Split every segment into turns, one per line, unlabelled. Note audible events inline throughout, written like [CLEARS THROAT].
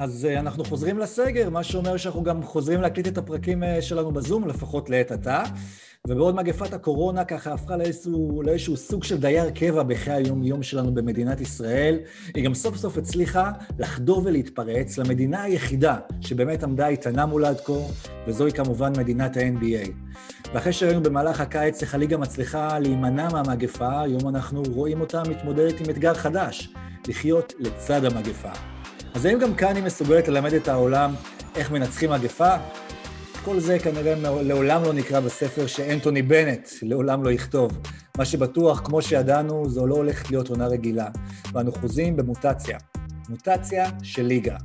אז uh, אנחנו חוזרים לסגר, מה שאומר שאנחנו גם חוזרים להקליט את הפרקים uh, שלנו בזום, לפחות לעת עתה. ובעוד מגפת הקורונה ככה הפכה לאיזשהו, לאיזשהו סוג של דייר קבע בחיי היום-יום שלנו במדינת ישראל, היא גם סוף סוף הצליחה לחדור ולהתפרץ למדינה היחידה שבאמת עמדה איתנה מול עד כה, וזוהי כמובן מדינת ה-NBA. ואחרי שראינו במהלך הקיץ איך הליגה מצליחה להימנע מהמגפה, היום אנחנו רואים אותה מתמודדת עם אתגר חדש, לחיות לצד המגפה. אז האם גם כאן היא מסוגלת ללמד את העולם איך מנצחים מגפה? כל זה כנראה לעולם לא נקרא בספר שאנטוני בנט לעולם לא יכתוב. מה שבטוח, כמו שידענו, זו לא הולכת להיות עונה רגילה. ואנו חוזים במוטציה. מוטציה של ליגה.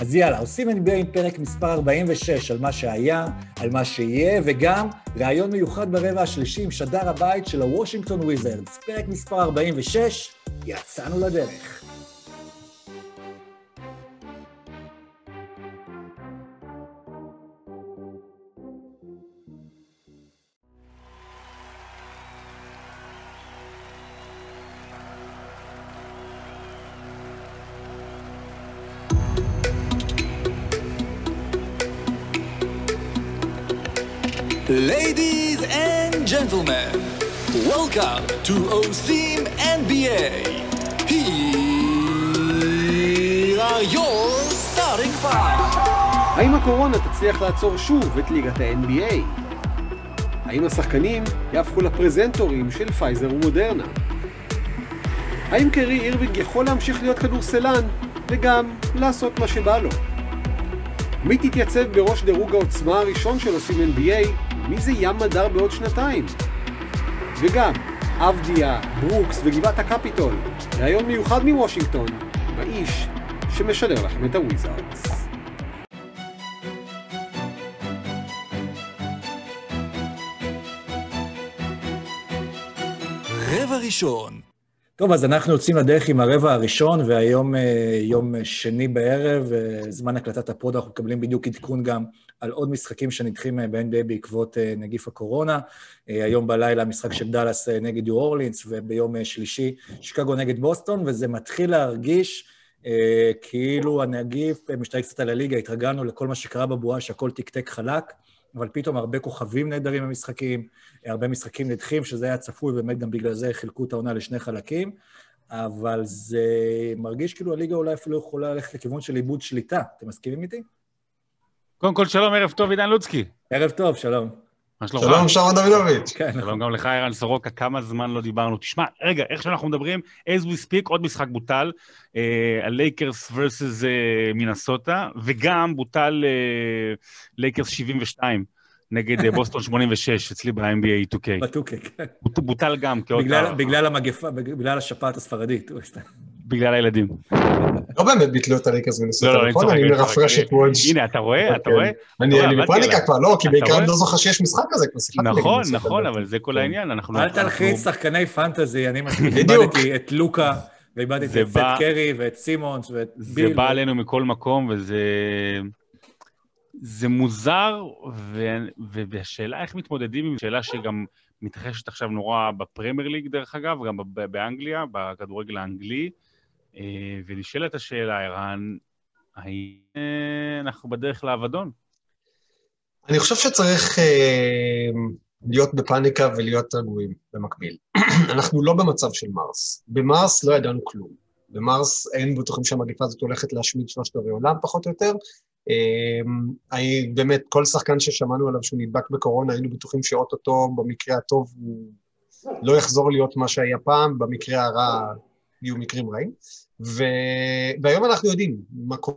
אז יאללה, עושים NBA עם פרק מספר 46 על מה שהיה, על מה שיהיה, וגם ראיון מיוחד ברבע השלישי עם שדר הבית של הוושינגטון וויזרדס. פרק מספר 46, יצאנו לדרך.
Ladies and gentlemen, welcome to עושים NBA. Here are your starting five.
האם הקורונה תצליח לעצור שוב את ליגת ה-NBA? האם השחקנים יהפכו לפרזנטורים של פייזר ומודרנה? האם קרי אירווינג יכול להמשיך להיות כדורסלן וגם לעשות מה שבא לו? מי תתייצב בראש דירוג העוצמה הראשון של עושים NBA? מי זה ים מדר בעוד שנתיים? וגם, אבדיה, ברוקס וגבעת הקפיטול, ראיון מיוחד מוושינגטון, באיש שמשדר לכם את הוויזארדס.
רבע ראשון.
טוב, אז אנחנו יוצאים לדרך עם הרבע הראשון, והיום אה, יום שני בערב, אה, זמן הקלטת הפוד, אנחנו מקבלים בדיוק עדכון גם על עוד משחקים שנדחים אה, ב-NBA בעקבות נגיף הקורונה. היום בלילה משחק של דאלאס נגד יו אורלינס, וביום שלישי שיקגו נגד בוסטון, וזה מתחיל להרגיש כאילו הנגיף משתלט קצת על הליגה, התרגלנו לכל מה שקרה בבועה, שהכל תקתק חלק. אבל פתאום הרבה כוכבים נהדרים במשחקים, הרבה משחקים נדחים, שזה היה צפוי, באמת גם בגלל זה חילקו את העונה לשני חלקים, אבל זה מרגיש כאילו הליגה אולי אפילו יכולה ללכת לכיוון של איבוד שליטה. אתם מסכימים איתי?
קודם כל, שלום, ערב טוב, עידן לוצקי.
ערב טוב, שלום.
מה שלומך?
שלום, שרון דוידוביץ'.
כן,
שלום גם לך, ערן סורוקה, כמה זמן לא דיברנו. תשמע, רגע, איך שאנחנו מדברים, as we speak, עוד משחק בוטל, הלייקרס versus אה, מינסוטה, וגם בוטל לייקרס 72 נגד אה, בוסטון 86, אצלי ב-NBA 2K.
ב-2K, כן.
בוט- בוטל גם, כאות
בגלל המגפה, בגלל השפעת הספרדית.
בגלל הילדים.
לא באמת ביטלו את הריקרס
לא,
מנסוטה,
לא, אין
נכון? אני מרפרש. את וואץ'.
הנה, אתה רואה? אתה
כן.
רואה?
אני בפאניקה. כבר, לא, כי בעיקר? אני לא זוכר שיש משחק כזה, כבר שיחקתי
נכון. נכון, אבל זה כל
כן.
העניין. אנחנו...
אל תלחיץ שחקני פנטזי, אני
בדיוק.
איבדתי את לוקה, ואיבדתי
זה
את סט
בא-
קרי ואת סימונס ואת
זה
ביל.
בא עלינו מכל מקום, וזה... זה מוזר, ו... והשאלה איך מתמודדים עם שאלה שגם מתרחשת עכשיו נורא בפרמייר ליג, דרך אגב, גם באנגליה, בכדורגל האנגלי, ונשאלת השאלה, ערן, האם אה, אנחנו בדרך לאבדון?
אני חושב שצריך אה, להיות בפאניקה ולהיות רגועים במקביל. [CLEARS THROAT] אנחנו לא במצב של מרס. במרס לא ידענו כלום. במרס היינו בטוחים שהמגפה הזאת הולכת להשמיד שלושת רבעי עולם, פחות או יותר. אה, באמת, כל שחקן ששמענו עליו שהוא נדבק בקורונה, היינו בטוחים שאו-טו-טו, במקרה הטוב, הוא לא יחזור להיות מה שהיה פעם, במקרה הרע יהיו מקרים רעים. ו... והיום אנחנו יודעים מה קורה.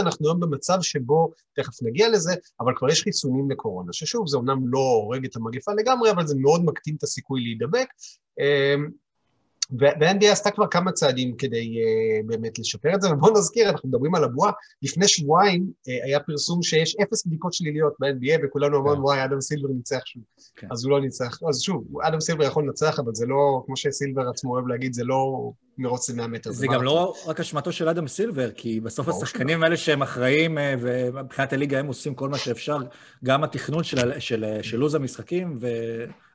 אנחנו היום במצב שבו, תכף נגיע לזה, אבל כבר יש חיסונים לקורונה, ששוב, זה אומנם לא הורג את המגפה לגמרי, אבל זה מאוד מקטין את הסיכוי להידבק. ו-NBA עשתה כבר כמה צעדים כדי uh, באמת לשפר את זה, ובואו נזכיר, אנחנו מדברים על הבועה, לפני שבועיים uh, היה פרסום שיש אפס בדיקות שליליות ב-NBA, וכולנו אמרנו, וואי, אדם סילבר ניצח שוב.
כן.
אז הוא לא ניצח. אז שוב, אדם סילבר יכול לנצח, אבל זה לא, כמו שסילבר עצמו אוהב להגיד, זה לא מרוץ ל-100 מטר.
זה גם לא רק אשמתו של אדם סילבר, כי בסוף השחקנים האלה שהם אחראים, אה, ומבחינת הליגה הם עושים כל מה שאפשר, גם התכנון של, של, של לו"ז המשחקים,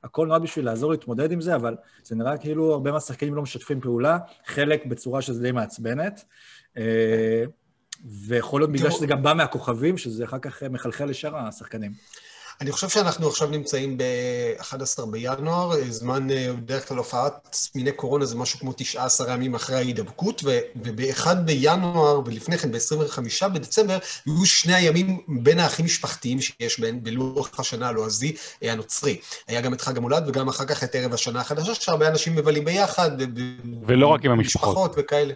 והכל נועד בשביל לעזור להתמודד עם זה, אבל זה נראה כאילו הרבה מהשחקנים לא משתפים פעולה, חלק בצורה שזה די מעצבנת. אה, ויכול להיות בגלל שזה גם בא מהכוכבים, שזה אחר כך מחלחל לשאר השחקנים.
אני חושב שאנחנו עכשיו נמצאים ב-11 בינואר, זמן, אה, בדרך כלל הופעת תסמיני קורונה זה משהו כמו 19 ימים אחרי ההידבקות, ו- וב-1 בינואר ולפני כן ב-25 בדצמבר, היו שני הימים בין האחים משפחתיים שיש בין, בלוח השנה הלועזי אה, הנוצרי. היה גם את חג המולד וגם אחר כך את ערב השנה החדשה, שהרבה אנשים מבלים ביחד.
ולא רק עם המשפחות.
וכאלה.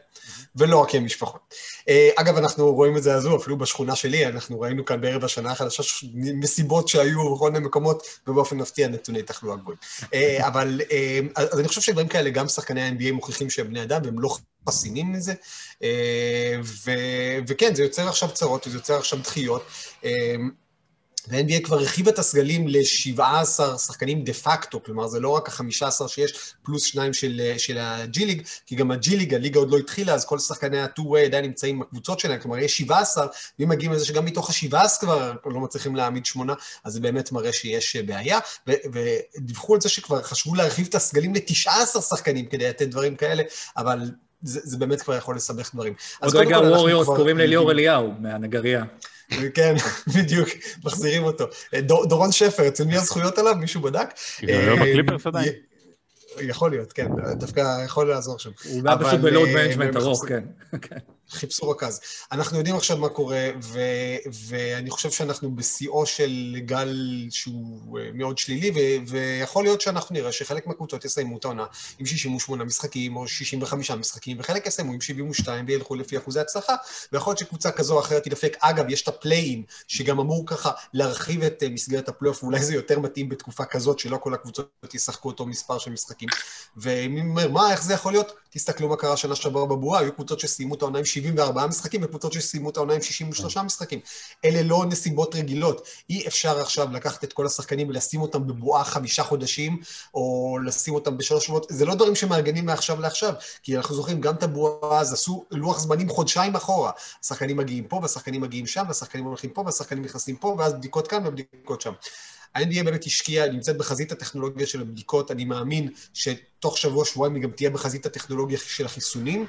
ולא רק עם משפחות. אה, אגב, אנחנו רואים את זה הזו, אפילו בשכונה שלי, אנחנו ראינו כאן בערב השנה החדשה מסיבות שהיו בכל מיני מקומות, ובאופן מפתיע נתוני תחלואה גבוהים. אה, [LAUGHS] אבל, אה, אז אני חושב שדברים כאלה, גם שחקני ה-NBA מוכיחים שהם בני אדם, והם לא חסינים מזה. ו- וכן, זה יוצר עכשיו צרות, וזה יוצר עכשיו דחיות. אה, וה-NBA כבר הרחיב את הסגלים ל-17 שחקנים דה פקטו, כלומר זה לא רק ה-15 שיש, פלוס שניים של, של הג'י ליג, כי גם הג'י ליג, הליגה עוד לא התחילה, אז כל שחקני ה-2-way עדיין נמצאים בקבוצות שלהם, כלומר יש 17, ואם מגיעים לזה שגם מתוך ה-17 כבר לא מצליחים להעמיד שמונה, אז זה באמת מראה שיש בעיה, ו- ודיווחו על זה שכבר חשבו להרחיב את הסגלים ל-19 שחקנים כדי לתת דברים כאלה, אבל זה, זה באמת כבר יכול לסבך דברים.
עוד רגע ווריורס קוראים לליאור אליהו מהנגרייה.
כן, בדיוק, מחזירים אותו. דור, דורון שפר, אצל מי הזכויות עליו? מישהו בדק?
זה לא
אה,
בקליפרס עדיין.
י- יכול להיות, כן, דווקא יכול לעזור שם.
הוא
אבל,
פשוט ב load
אה,
management
הם
ארוך,
מחפשים-
כן. [LAUGHS]
חיפשו רכז. אנחנו יודעים עכשיו מה קורה, ו, ואני חושב שאנחנו בשיאו של גל שהוא אה, מאוד שלילי, ו, ויכול להיות שאנחנו נראה שחלק מהקבוצות יסיימו את העונה עם 68 משחקים או 65 משחקים, וחלק יסיימו עם 72 וילכו לפי אחוזי הצלחה, ויכול להיות שקבוצה כזו או אחרת תדפק. אגב, יש את ה play-in, שגם אמור ככה להרחיב את אה, מסגרת הפלייאוף, ואולי זה יותר מתאים בתקופה כזאת, שלא כל הקבוצות ישחקו אותו מספר של משחקים. ומי אומר, מה, איך זה יכול להיות? תסתכלו מה קרה שנה שעברה בבועה, היו קבוצות שסיימו את העונה עם 74 משחקים וקבוצות שסיימו את העונה עם 63 משחקים. אלה לא נסיבות רגילות. אי אפשר עכשיו לקחת את כל השחקנים ולשים אותם בבועה חמישה חודשים, או לשים אותם בשלוש שבועות. זה לא דברים שמארגנים מעכשיו לעכשיו, כי אנחנו זוכרים, גם את הבועה אז עשו לוח זמנים חודשיים אחורה. השחקנים מגיעים פה, והשחקנים מגיעים שם, והשחקנים הולכים פה, והשחקנים נכנסים פה, ואז בדיקות כאן ובדיקות שם. ה-NBA באמת השקיעה, נמצאת בחזית הטכנולוגיה של הבדיקות, אני מאמין שתוך שבוע, שבועיים היא גם תהיה בחזית הטכנולוגיה של החיסונים.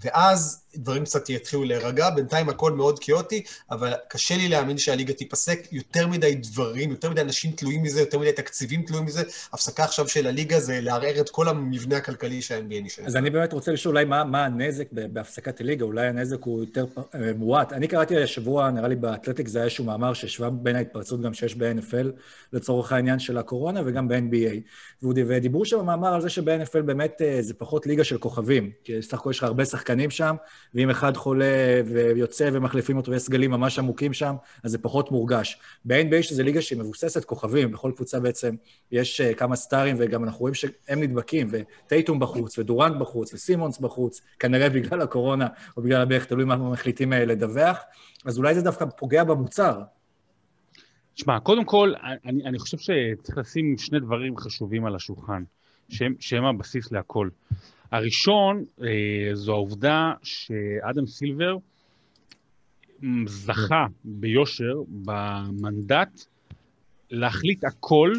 ואז דברים קצת יתחילו להירגע, בינתיים הכל מאוד כאוטי, אבל קשה לי להאמין שהליגה תיפסק. יותר מדי דברים, יותר מדי אנשים תלויים מזה, יותר מדי תקציבים תלויים מזה. הפסקה עכשיו של הליגה זה לערער את כל המבנה הכלכלי שה-NBA נשאר.
אז אני באמת רוצה לשאול אולי מה, מה הנזק בהפסקת הליגה, אולי הנזק הוא יותר אה, מועט. אני קראתי השבוע, נראה לי באתלטיק זה היה איזשהו מאמר שהשווה בין ההתפרצות גם שיש ב-NFL לצורך העניין של הקורונה וגם ב-NBA. ודיברו שם במאמר על זה שב-NFL באמת אה, זה פחות ליגה של כוכבים, כי סך הכל יש לך הרבה שחקנים שם, ואם אחד חולה ויוצא ומחליפים אותו ויש סגלים ממש עמוקים שם, אז זה פחות מורגש. ב-NBA שזה ליגה שהיא מבוססת כוכבים, בכל קבוצה בעצם יש אה, כמה סטארים, וגם אנחנו רואים שהם נדבקים, וטייטום בחוץ, ודורנט בחוץ, וסימונס בחוץ, כנראה בגלל הקורונה, או בגלל הבערך, תלוי מה מחליטים אה, לדווח, אז אולי זה דווקא פוגע במוצר.
תשמע, קודם כל, אני, אני חושב שצריך לשים שני דברים חשובים על השולחן, שהם, שהם הבסיס להכל. הראשון, אה, זו העובדה שאדם סילבר זכה ביושר במנדט להחליט הכל,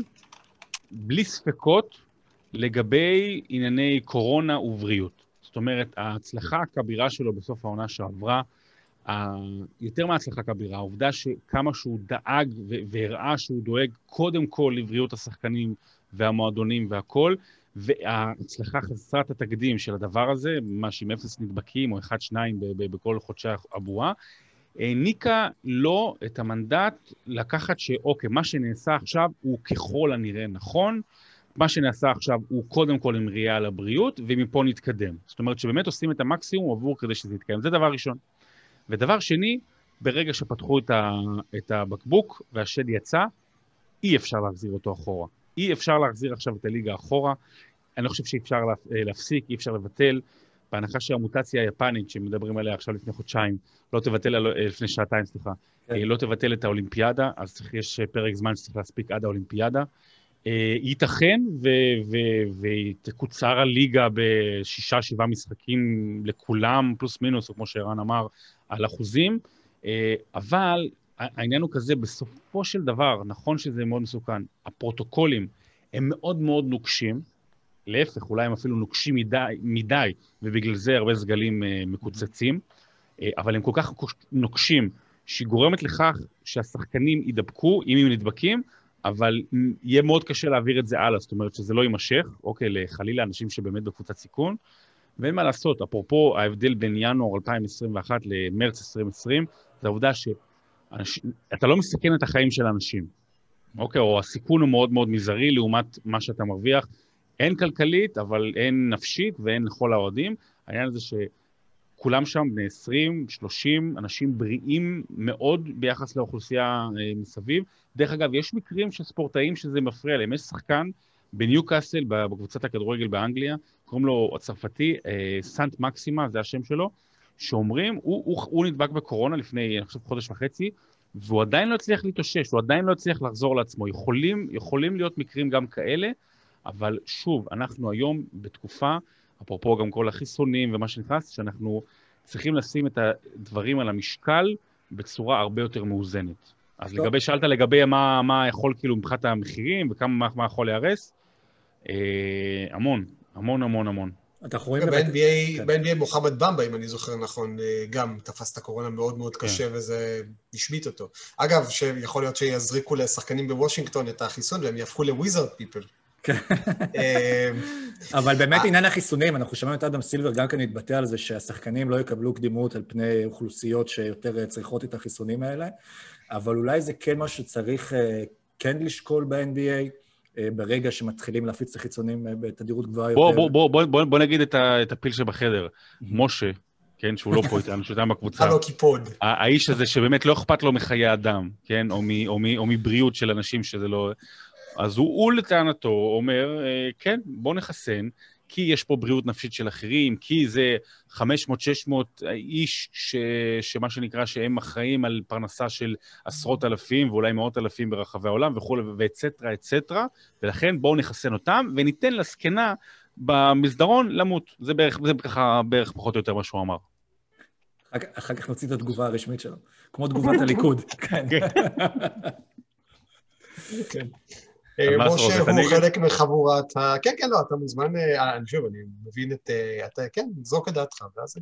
בלי ספקות, לגבי ענייני קורונה ובריאות. זאת אומרת, ההצלחה הכבירה שלו בסוף העונה שעברה, יותר מהצלחה כבירה, העובדה שכמה שהוא דאג והראה שהוא דואג קודם כל לבריאות השחקנים והמועדונים והכול, וההצלחה חסרת התקדים של הדבר הזה, ממש עם אפס נדבקים או אחד-שניים ב- ב- בכל חודשי הבועה, העניקה לו את המנדט לקחת שאוקיי, מה שנעשה עכשיו הוא ככל הנראה נכון, מה שנעשה עכשיו הוא קודם כל עם ראייה על הבריאות, ומפה נתקדם. זאת אומרת שבאמת עושים את המקסימום עבור כדי שזה יתקיים. זה דבר ראשון. ודבר שני, ברגע שפתחו את, את הבקבוק והשד יצא, אי אפשר להחזיר אותו אחורה. אי אפשר להחזיר עכשיו את הליגה אחורה. אני לא חושב שאפשר להפ- אה, להפסיק, אי אפשר לבטל. בהנחה שהמוטציה היפנית שמדברים עליה עכשיו לפני חודשיים, לא תבטל, אה, לפני שעתיים, סליחה,
כן.
אה, לא תבטל את האולימפיאדה, אז צריך, יש פרק זמן שצריך להספיק עד האולימפיאדה. ייתכן ותקוצר הליגה בשישה, שבעה משחקים לכולם, פלוס מינוס, או כמו שערן אמר, על אחוזים, אבל העניין הוא כזה, בסופו של דבר, נכון שזה מאוד מסוכן, הפרוטוקולים הם מאוד מאוד נוקשים, להפך, אולי הם אפילו נוקשים מדי, מדי ובגלל זה הרבה סגלים אה, מקוצצים, אה, אבל הם כל כך נוקשים, שהיא גורמת לכך שהשחקנים יידבקו, אם הם נדבקים, אבל יהיה מאוד קשה להעביר את זה הלאה, זאת אומרת שזה לא יימשך, אוקיי, לחלילה אנשים שבאמת בקבוצת סיכון, ואין מה לעשות, אפרופו ההבדל בין ינואר 2021 למרץ 2020, זה העובדה שאתה לא מסכן את החיים של האנשים, אוקיי, או הסיכון הוא מאוד מאוד מזערי לעומת מה שאתה מרוויח, הן כלכלית, אבל הן נפשית והן לכל האוהדים. העניין הזה שכולם שם בני 20, 30, אנשים בריאים מאוד ביחס לאוכלוסייה אה, מסביב. דרך אגב, יש מקרים של ספורטאים שזה מפריע להם. יש שחקן בניוקאסל, בקבוצת הכדורגל באנגליה, קוראים לו הצרפתי, אה, סנט מקסימה, זה השם שלו, שאומרים, הוא, הוא, הוא נדבק בקורונה לפני, אני חושב, חודש וחצי, והוא עדיין לא הצליח להתאושש, הוא עדיין לא הצליח לחזור לעצמו. יכולים, יכולים להיות מקרים גם כאלה, אבל שוב, אנחנו היום בתקופה, אפרופו גם כל החיסונים ומה שנכנס, שאנחנו צריכים לשים את הדברים על המשקל בצורה הרבה יותר מאוזנת. אז טוב. לגבי, שאלת לגבי מה, מה יכול כאילו מבחינת המחירים וכמה מה, מה יכול להיהרס, אה, המון, המון המון המון.
אתה רואים.
ב-NBA, ב-NBA מוחמד במבה, אם אני זוכר נכון, גם תפס את הקורונה מאוד מאוד קשה, כן. וזה השמיט אותו. אגב, שיכול להיות שיזריקו לשחקנים בוושינגטון את החיסון, והם יהפכו לוויזרד פיפל.
אבל באמת עניין החיסונים, אנחנו שמענו את אדם סילבר גם כן להתבטא על זה שהשחקנים לא יקבלו קדימות על פני אוכלוסיות שיותר צריכות את החיסונים האלה, אבל אולי זה כן משהו שצריך כן לשקול ב-NBA. ברגע שמתחילים להפיץ את החיצונים בתדירות גבוהה יותר.
בוא, בוא, בוא, בוא, בוא נגיד את, ה, את הפיל שבחדר. משה, כן, שהוא לא פה איתנו, שהוא איתנו בקבוצה.
הלו קיפוד.
האיש הזה שבאמת לא אכפת לו מחיי אדם, כן, או, מ, או, מ, או מבריאות של אנשים שזה לא... אז הוא, הוא לטענתו אומר, כן, בוא נחסן, כי יש פה בריאות נפשית של אחרים, כי זה 500-600 איש, ש, שמה שנקרא, שהם אחראים על פרנסה של עשרות אלפים ואולי מאות אלפים ברחבי העולם וכולי, ואצטרה, אצטרה, ולכן בואו נחסן אותם וניתן לזקנה במסדרון למות. זה בערך, זה ככה בערך פחות או יותר מה שהוא אמר.
אחר כך נוציא את התגובה הרשמית שלו, כמו תגובת הליכוד. [LAUGHS] כן.
משה הוא חלק מחבורת ה... כן, כן, לא, אתה מוזמן, אני שוב, אני מבין את... אתה, כן, זרוק את דעתך, ואז...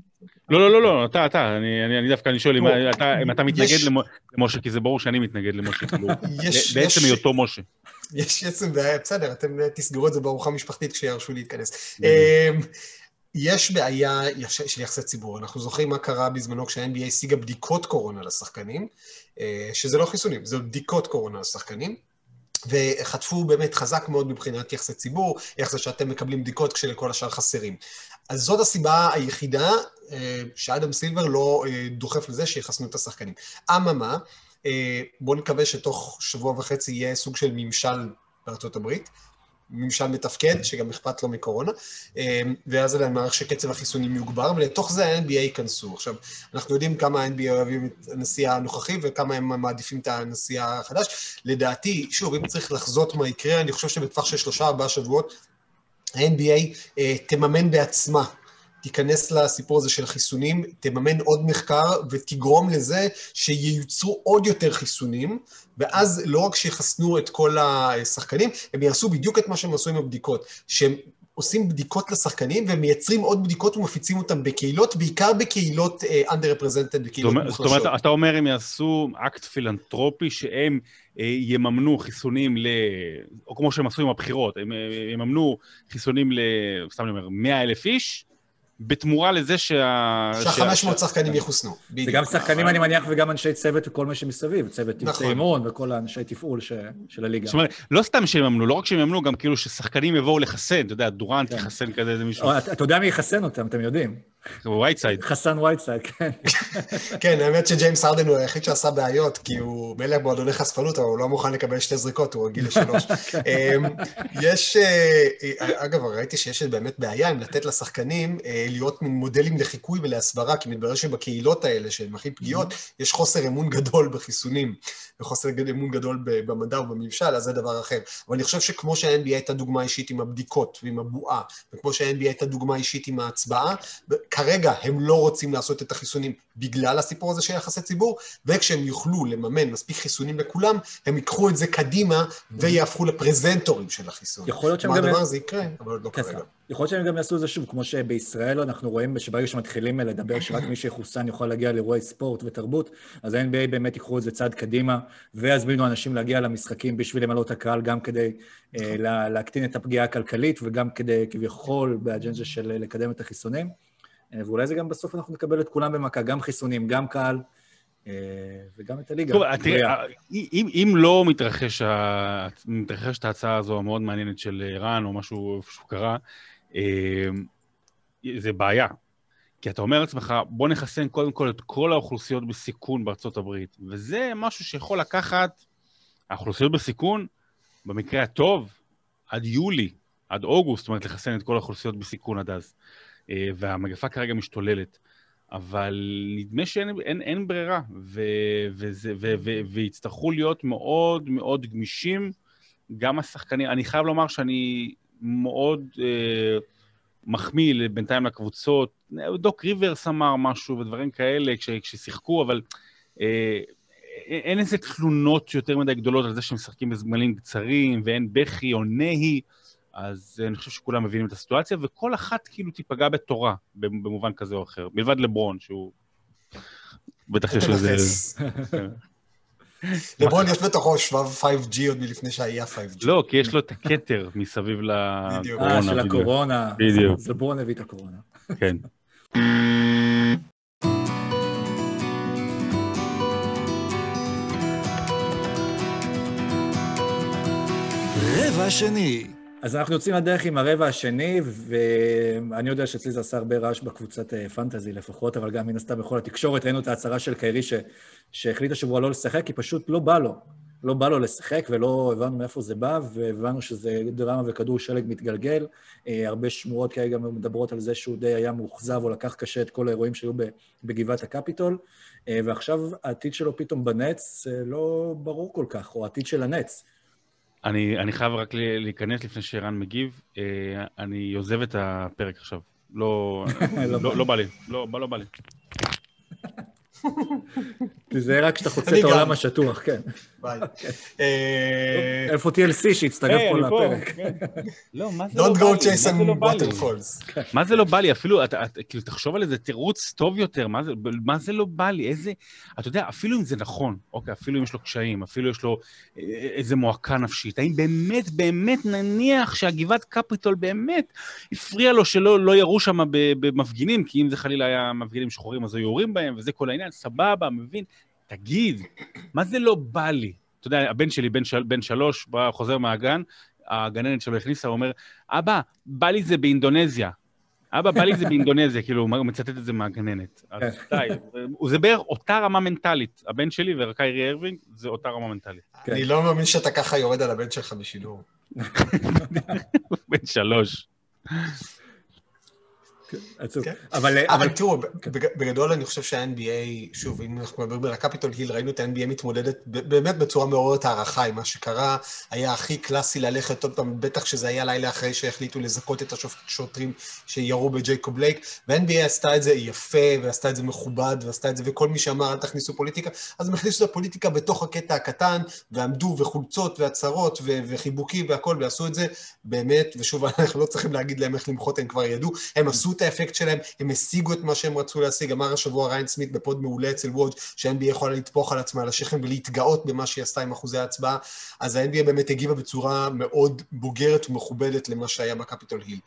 לא, לא, לא, לא, אתה, אתה, אני דווקא, אני שואל אם אתה מתנגד למשה, כי זה ברור שאני מתנגד למשה, כאילו, [LAUGHS] בעצם היותו משה.
יש עצם בעיה, בסדר, אתם תסגרו את זה בארוחה משפחתית כשירשו להתכנס. יש בעיה של יחסי ציבור. אנחנו זוכרים מה קרה בזמנו כשה-NBA השיגה בדיקות קורונה לשחקנים, שזה לא חיסונים, זה בדיקות קורונה לשחקנים. וחטפו באמת חזק מאוד מבחינת יחסי ציבור, איך זה שאתם מקבלים בדיקות כשלכל השאר חסרים. אז זאת הסיבה היחידה שאדם סילבר לא דוחף לזה שיחסנו את השחקנים. אממה, בואו נקווה שתוך שבוע וחצי יהיה סוג של ממשל בארצות הברית, ממשל מתפקד, שגם אכפת לו מקורונה, ואז אני מעריך שקצב החיסונים יוגבר, ולתוך זה ה-NBA ייכנסו. עכשיו, אנחנו יודעים כמה ה-NBA אוהבים את הנשיא הנוכחי וכמה הם מעדיפים את הנשיא החדש. לדעתי, שוב, אם צריך לחזות מה יקרה, אני חושב שבטווח של שלושה-ארבעה שבועות, ה-NBA תממן בעצמה תיכנס לסיפור הזה של חיסונים, תממן עוד מחקר ותגרום לזה שייוצרו עוד יותר חיסונים, ואז לא רק שיחסנו את כל השחקנים, הם יעשו בדיוק את מה שהם עשו עם הבדיקות, שהם עושים בדיקות לשחקנים ומייצרים עוד בדיקות ומפיצים אותם בקהילות, בעיקר בקהילות underrepresented, בקהילות
מוחלשות. זאת אומרת, אתה אומר הם יעשו אקט פילנטרופי שהם יממנו חיסונים ל... או כמו שהם עשו עם הבחירות, הם יממנו חיסונים ל... סתם אני אומר, 100 אלף איש, בתמורה לזה שה...
שה-500 שחקנים יחוסנו.
זה גם שחקנים, אני מניח, וגם אנשי צוות וכל מה שמסביב, צוותי אימון וכל האנשי תפעול של הליגה.
זאת אומרת, לא סתם שהם יממנו, לא רק שהם יממנו, גם כאילו ששחקנים יבואו לחסן, אתה יודע, דורנט יחסן כזה איזה מישהו.
אתה יודע מי יחסן אותם, אתם יודעים.
וייטסייד.
חסן וייטסייד, כן.
כן, האמת שג'יימס הרדן הוא היחיד שעשה בעיות, כי הוא מילא מועדוני חשפנות, אבל הוא לא מוכן לקבל שתי זריקות, הוא רגיל לשלוש. [LAUGHS] אמ, יש, אה, אגב, ראיתי שיש באמת בעיה עם לתת לשחקנים אה, להיות מין מודלים לחיקוי ולהסברה, כי מתברר שבקהילות האלה, שהן הכי פגיעות, יש חוסר אמון גדול בחיסונים, וחוסר אמון גדול במדע ובממשל, אז זה דבר אחר. אבל אני חושב שכמו שה-NBA הייתה דוגמה אישית עם הבדיקות ועם הבועה, וכמו שה-NBA הייתה דוגמה אישית עם ההצבעה, כרגע הם לא רוצים לעשות את החיסונים בגלל הסיפור הזה של יחסי ציבור, וכשהם יוכלו לממן מספיק חיסונים לכולם, הם ייקחו את זה קדימה ויהפכו לפרזנטורים של החיסון.
יכול להיות שהם
גם... הדבר הזה יקרה, אבל עוד לא
כן,
כרגע.
יכול להיות שהם גם יעשו את זה שוב, כמו שבישראל אנחנו רואים שברגע שמתחילים לדבר שרק מי שיחוסן יכול להגיע לאירועי ספורט ותרבות, אז ה-NBA באמת ייקחו את זה צעד קדימה, ויזמינו אנשים להגיע למשחקים בשביל למלא את הקהל, גם כדי אה, לה, להקטין את הפגיעה הכלכלית, וגם כדי כביכול באג'נדה של לקדם את החיסונים. אה, ואולי זה גם בסוף אנחנו נקבל את כולם במכה, גם חיסונים, גם קהל, אה, וגם את הליגה.
טוב,
בריאה.
תראה, אם, אם לא מתרחש, מתרחשת ההצעה הזו המאוד מעניינת של ערן, או משהו שהוא קרה, אה, זה בעיה. כי אתה אומר לעצמך, בוא נחסן קודם כל את כל האוכלוסיות בסיכון בארצות הברית. וזה משהו שיכול לקחת, האוכלוסיות בסיכון, במקרה הטוב, עד יולי, עד אוגוסט, זאת אומרת, לחסן את כל האוכלוסיות בסיכון עד אז. אה, והמגפה כרגע משתוללת. אבל נדמה שאין אין, אין ברירה, ו, וזה, ו, ו, ויצטרכו להיות מאוד מאוד גמישים, גם השחקנים. אני חייב לומר שאני מאוד אה, מחמיא בינתיים לקבוצות. דוק ריברס אמר משהו ודברים כאלה כש, כששיחקו, אבל אה, אין איזה תלונות יותר מדי גדולות על זה שהם משחקים בזמנים קצרים, ואין בכי או נהי. אז אני חושב שכולם מבינים את הסיטואציה, וכל אחת כאילו תיפגע בתורה, במובן כזה או אחר, מלבד לברון, שהוא... בטח יש לזה...
תנחס. לברון יש בתוכו שבב 5G עוד מלפני שהיה 5G.
לא, כי יש לו את הכתר מסביב
בדיוק.
אה,
לקורונה.
של. הקורונה.
בדיוק.
זה בואו נביא את הקורונה.
כן.
רבע שני.
אז אנחנו יוצאים לדרך עם הרבע השני, ואני יודע שאצלי זה עשה הרבה רעש בקבוצת אה, פנטזי לפחות, אבל גם מן הסתם בכל התקשורת ראינו את ההצהרה של קיירי ש... שהחליט השבוע לא לשחק, כי פשוט לא בא לו. לא בא לו לשחק, ולא הבנו מאיפה זה בא, והבנו שזה דרמה וכדור שלג מתגלגל. אה, הרבה שמועות כרגע מדברות על זה שהוא די היה מאוכזב או לקח קשה את כל האירועים שהיו בגבעת הקפיטול, אה, ועכשיו העתיד שלו פתאום בנץ לא ברור כל כך, או העתיד של הנץ.
אני, אני חייב רק להיכנס לפני שערן מגיב. אה, אני עוזב את הפרק עכשיו. לא, [LAUGHS]
לא
לא, לא בא לי. לא, לא בא לי. [LAUGHS]
תיזהר רק כשאתה חוצה את. העולם השטוח, כן.
ביי. [LAUGHS] אה,
איפה TLC שהצטרף
היי,
פה לפרק?
כן. [LAUGHS] לא, מה זה לא
Don't
בא
go
לי?
chase
מה זה לא
some
בא לי?
waterfalls.
מה זה לא בא לי? אפילו, אתה, אתה, כאילו, תחשוב על איזה תירוץ טוב יותר, מה זה, מה זה לא בא לי? איזה, אתה יודע, אפילו אם זה נכון, אוקיי, אפילו אם יש לו קשיים, אפילו יש לו אה, איזה מועקה נפשית, האם באמת, באמת נניח שהגבעת קפיטול באמת הפריע לו שלא לא ירו שם במפגינים, כי אם זה חלילה היה מפגינים שחורים אז היו יורים בהם, וזה כל העניין, סבבה, מבין? תגיד, מה זה לא בא לי? אתה יודע, הבן שלי, בן, של, בן שלוש, בא, חוזר מהגן, הגננת שלו הכניסה, הוא אומר, אבא, בא לי זה באינדונזיה. אבא, בא לי זה באינדונזיה, [LAUGHS] כאילו, הוא מצטט את זה מהגננת. אז די, זה- בערך אותה רמה מנטלית. הבן שלי וקיירי ארווינג, זה אותה רמה מנטלית.
כן.
אני לא מאמין שאתה ככה יורד על הבן שלך בשידור. [LAUGHS]
בן שלוש.
עצוב.
כן.
אבל,
אבל תראו, בג- בגדול אני חושב שה-NBA, שוב, אם אנחנו מדברים על הקפיטול היל, ראינו את ה-NBA מתמודדת באמת בצורה מעוררת הערכה עם מה שקרה. היה הכי קלאסי ללכת עוד פעם, בטח שזה היה לילה אחרי שהחליטו לזכות את השוטרים שירו בג'ייקוב בלייק, וה-NBA עשתה את זה יפה, ועשתה את זה מכובד, ועשתה את זה, וכל מי שאמר, אל תכניסו פוליטיקה, אז הם הכניסו את הפוליטיקה בתוך הקטע הקטן, ועמדו, וחולצות, והצהרות, וחיבוקים והכל, ועשו את זה באמת, ושוב, [LAUGHS] אנחנו לא צריכים להגיד להם איך למחות, הם כבר ידעו, הם עשו את האפקט שלהם, הם השיגו את מה שהם רצו להשיג. אמר השבוע ריין סמית בפוד מעולה אצל וודג' שה-NBA יכולה לטפוח על עצמה על השכם ולהתגאות במה שהיא עשתה עם אחוזי ההצבעה, אז ה-NBA באמת הגיבה בצורה מאוד בוגרת ומכובדת למה שהיה בקפיטול היל.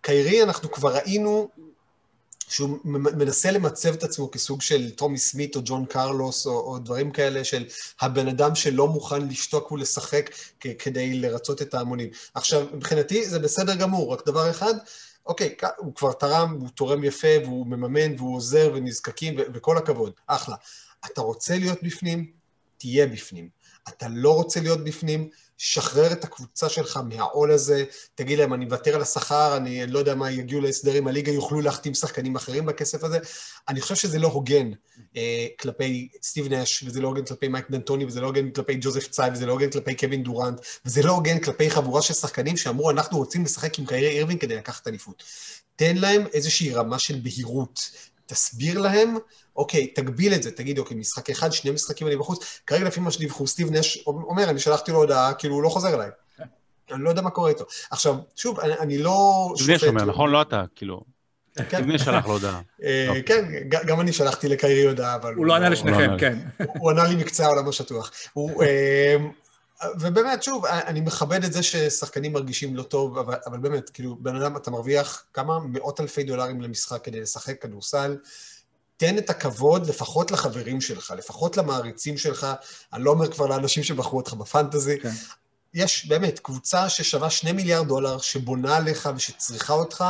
קיירי, אנחנו כבר ראינו שהוא מנסה למצב את עצמו כסוג של טומי סמית או ג'ון קרלוס או, או דברים כאלה של הבן אדם שלא מוכן לשתוק ולשחק כדי לרצות את ההמונים. עכשיו, מבחינתי זה בסדר גמור, רק דבר אחד, אוקיי, הוא כבר תרם, הוא תורם יפה, והוא מממן, והוא עוזר, ונזקקים, וכל הכבוד, אחלה. אתה רוצה להיות בפנים? תהיה בפנים. אתה לא רוצה להיות בפנים? שחרר את הקבוצה שלך מהעול הזה, תגיד להם, אני מוותר על השכר, אני לא יודע מה, יגיעו להסדר עם הליגה, יוכלו להחתים שחקנים אחרים בכסף הזה. אני חושב שזה לא הוגן אה, כלפי סטיב נש, וזה לא הוגן כלפי מייק דנטוני, וזה לא הוגן כלפי ג'וזף צאי, וזה לא הוגן כלפי קווין דורנט, וזה לא הוגן כלפי חבורה של שחקנים שאמרו, אנחנו רוצים לשחק עם קיירי אירווין כדי לקחת אליפות. תן להם איזושהי רמה של בהירות. תסביר להם, אוקיי, תגביל את זה, תגיד, אוקיי, משחק אחד, שני משחקים אני בחוץ. כרגע לפי מה שדיווחו, סטיב נש אומר, אני שלחתי לו הודעה, כאילו, הוא לא חוזר אליי. אני לא יודע מה קורה איתו. עכשיו, שוב, אני, אני לא
זה שומר, נכון? לא אתה, כאילו.
כן,
תבנה שלח לו הודעה.
אה,
אוקיי.
כן, גם אני שלחתי לקיירי הודעה, אבל...
הוא לא ענה
לא
לשניכם. כן.
הוא ענה לי מקצה העולם השטוח. [LAUGHS] אה, ובאמת, שוב, אני מכבד את זה ששחקנים מרגישים לא טוב, אבל, אבל באמת, כאילו, בן אדם, אתה מרוויח כמה מאות אלפי דולרים למשחק כדי לשחק כדורסל. תן את הכבוד לפחות לחברים שלך, לפחות למעריצים שלך. אני לא אומר כבר לאנשים שבחרו אותך בפנטזי.
כן.
יש באמת קבוצה ששווה שני מיליארד דולר, שבונה עליך ושצריכה אותך.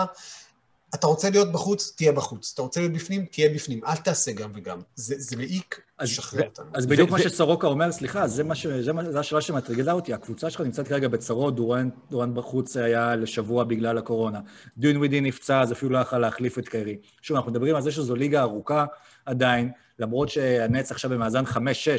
אתה רוצה להיות בחוץ, תהיה בחוץ. אתה רוצה להיות בפנים, תהיה בפנים. אל תעשה גם וגם. זה, זה מעיק,
אז-
שחרר אותנו.
אז בדיוק מה שסורוקה אומר, סליחה, זה מה ש- זה מה- זה השאלה שמטרידה אותי. הקבוצה שלך נמצאת כרגע בצרות, דורן דורן בחוץ היה לשבוע בגלל הקורונה. דיון ווידי נפצע, אז אפילו לא יכל להחליף את קרי. שוב, אנחנו מדברים על זה שזו ליגה ארוכה עדיין, למרות שהנץ עכשיו במאזן 5-6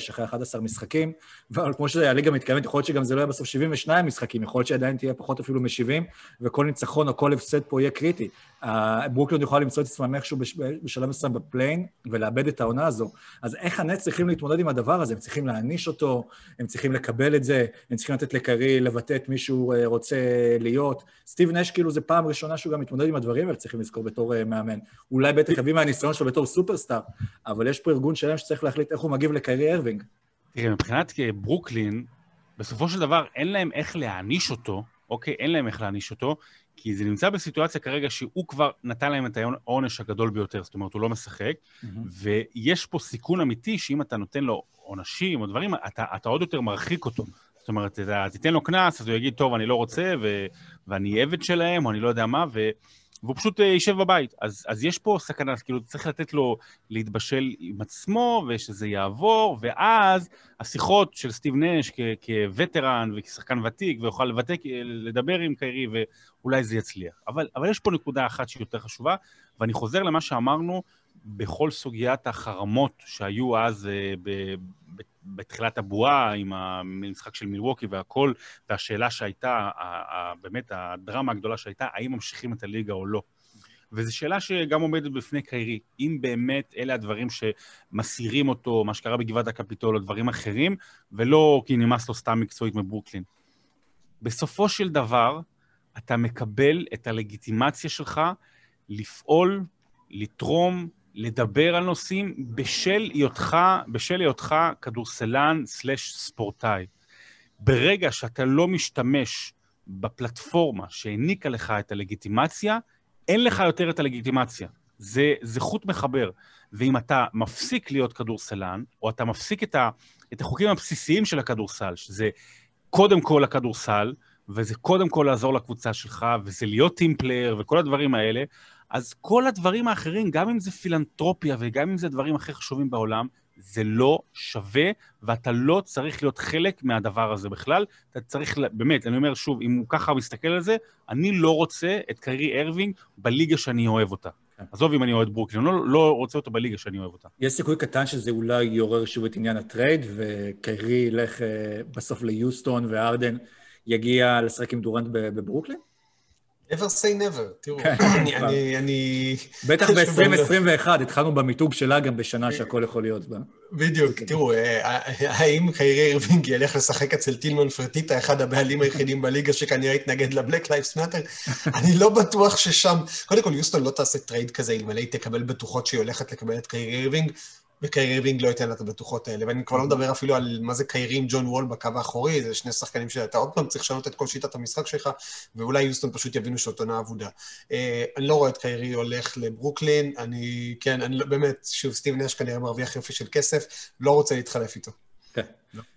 אחרי 11 משחקים, אבל כמו שהליגה מתכוונת, יכול להיות שגם זה לא יהיה בסוף 72 משחקים, יכול להיות שעדיין תהיה פחות אפילו מ-70, וכל ניצחון או כל הפסד פה יהיה קריטי. אה, ברוקלין יכולה למצוא את עצמם איכשהו בש- בשלב מסוים בפליין, ולאבד את העונה הזו. אז איך הנץ צריכים להתמודד עם הדבר הזה? הם צריכים להעניש אותו, הם צריכים לקבל את זה, הם צריכים לתת לקרי לבטא את מי שהוא אה, רוצה להיות. סטיב נש, כאילו, זו פעם ראשונה שהוא גם מתמודד עם הדברים האלה, צריכים לזכור בתור אה, מאמן. אולי בטח יביא מהניסיון שלו בתור סופרסטאר, אבל יש פה ארגון שלם שצריך להחליט איך הוא מגיב לקרי ארווינג.
תראה, מבחינת ברוקלין, בסופו של דבר אין להם איך להעניש אותו, אוקיי? אין להם איך להעניש אותו, כי זה נמצא בסיטואציה כרגע שהוא כבר נתן להם את העונש הגדול ביותר, זאת אומרת, הוא לא משחק, ויש פה סיכון אמיתי שאם אתה נותן לו עונשים או דברים, אתה, אתה עוד יותר מרחיק אותו. זאת אומרת, אתה תיתן לו קנס, אז הוא יגיד, טוב, אני לא רוצה, ו, ואני עבד שלהם, או אני לא יודע מה, ו, והוא פשוט אה, יישב בבית. אז, אז יש פה סכנה, כאילו, צריך לתת לו להתבשל עם עצמו, ושזה יעבור, ואז השיחות של סטיב נש כ- כווטרן וכשחקן ותיק, ויוכל לבטא, לדבר עם קיירי, ואולי זה יצליח. אבל, אבל יש פה נקודה אחת שהיא יותר חשובה, ואני חוזר למה שאמרנו בכל סוגיית החרמות שהיו אז אה, ב, ב, בתחילת הבועה, עם המשחק של מילווקי והכל, והשאלה שהייתה, באמת הדרמה הגדולה שהייתה, האם ממשיכים את הליגה או לא. וזו שאלה שגם עומדת בפני קיירי, אם באמת אלה הדברים שמסעירים אותו, מה שקרה בגבעת הקפיטול או דברים אחרים, ולא כי נמאס לו סתם מקצועית מברוקלין. בסופו של דבר, אתה מקבל את הלגיטימציה שלך לפעול, לתרום, לדבר על נושאים בשל היותך, בשל היותך כדורסלן slash ספורטאי. ברגע שאתה לא משתמש בפלטפורמה שהעניקה לך את הלגיטימציה, אין לך יותר את הלגיטימציה. זה, זה חוט מחבר. ואם אתה מפסיק להיות כדורסלן, או אתה מפסיק את, ה, את החוקים הבסיסיים של הכדורסל, שזה קודם כל הכדורסל, וזה קודם כל לעזור לקבוצה שלך, וזה להיות team player, וכל הדברים האלה, אז כל הדברים האחרים, גם אם זה פילנטרופיה וגם אם זה דברים הכי חשובים בעולם, זה לא שווה, ואתה לא צריך להיות חלק מהדבר הזה בכלל. אתה צריך, באמת, אני אומר שוב, אם הוא ככה מסתכל על זה, אני לא רוצה את קיירי אירווינג בליגה שאני אוהב אותה.
כן.
עזוב אם אני אוהד ברוקלין, אני לא, לא רוצה אותו בליגה שאני אוהב אותה.
יש סיכוי קטן שזה אולי יעורר שוב את עניין הטרייד, וקיירי ילך אה, בסוף ליוסטון, וארדן יגיע לשחק עם דורנט בברוקלין?
Never say never, תראו,
כן.
אני, אני, אני...
בטח
שוב,
ב-2021, התחלנו במיתוג שלה גם בשנה שהכל יכול להיות בה.
בדיוק, תראו, אה, האם קיירי אירווינג ילך לשחק אצל טילמן פרטיטה, אחד הבעלים היחידים בליגה שכנראה יתנגד ל Black Lives Matter? [LAUGHS] אני לא בטוח ששם... קודם כל, יוסטון לא תעשה טרייד כזה אלמלא היא תקבל בטוחות שהיא הולכת לקבל את קיירי אירווינג, וקיירי אירווינג לא ייתן לה את הבטוחות האלה. ואני כבר לא מדבר אפילו על מה זה קיירי עם ג'ון וול בקו האחורי, זה שני שחקנים שאתה עוד פעם צריך לשנות את כל שיטת המשחק שלך, ואולי יוסטון פשוט יבינו שזאת עונה אבודה. אה, אני לא רואה את קיירי הולך לברוקלין, אני, כן, אני לא, באמת, שוב, סטיב נש כנראה מרוויח יופי של כסף, לא רוצה להתחלף איתו.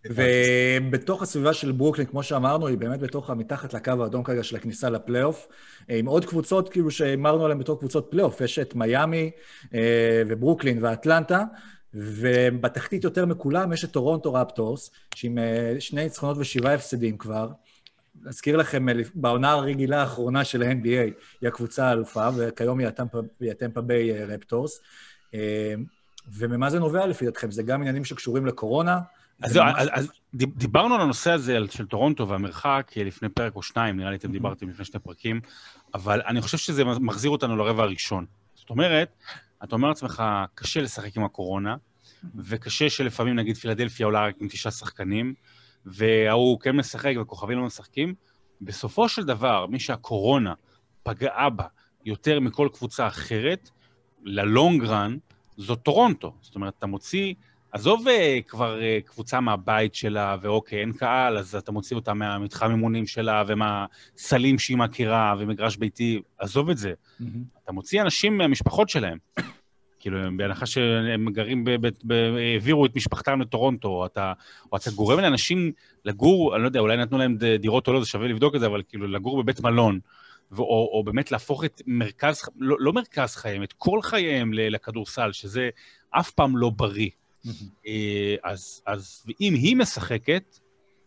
ובתוך הסביבה של ברוקלין, כמו שאמרנו, היא באמת בתוך, מתחת לקו האדום כרגע של הכניסה לפלייאוף, עם עוד קבוצות כאילו שהימרנו עליהן בתור קבוצות פלייאוף. יש את מיאמי אה, וברוקלין ואטלנטה, ובתחתית יותר מכולם יש את טורונטו רפטורס, שעם אה, שני ניצחונות ושבעה הפסדים כבר. נזכיר לכם, אה, בעונה הרגילה האחרונה של ה-NBA, היא הקבוצה האלופה, וכיום היא הטמפה ביי רפטורס. וממה זה נובע לפי דעתכם? זה גם עניינים שקשורים לקורונה?
אז, ממש... אז, אז דיברנו על הנושא הזה של טורונטו והמרחק לפני פרק או שניים, נראה לי אתם דיברתם לפני שני פרקים, אבל אני חושב שזה מחזיר אותנו לרבע הראשון. זאת אומרת, אתה אומר לעצמך, קשה לשחק עם הקורונה, וקשה שלפעמים נגיד פילדלפיה עולה רק עם תשעה שחקנים, וההוא כן משחק וכוכבים לא משחקים. בסופו של דבר, מי שהקורונה פגעה בה יותר מכל קבוצה אחרת, ללונג רן, זו טורונטו. זאת אומרת, אתה מוציא, עזוב אה, כבר אה, קבוצה מהבית שלה, ואוקיי, אין קהל, אז אתה מוציא אותה מהמתחם אימונים שלה, ומהסלים שהיא מכירה, ומגרש ביתי, עזוב את זה. Mm-hmm. אתה מוציא אנשים מהמשפחות שלהם. כאילו, בהנחה שהם גרים, העבירו את משפחתם לטורונטו, או אתה, או אתה גורם לאנשים לגור, אני לא יודע, אולי נתנו להם דירות או לא, זה שווה לבדוק את זה, אבל כאילו, לגור בבית מלון, או, או באמת להפוך את מרכז, לא, לא מרכז חייהם, את כל חייהם לכדורסל, שזה אף פעם לא בריא. אה, אז, אז אם היא משחקת,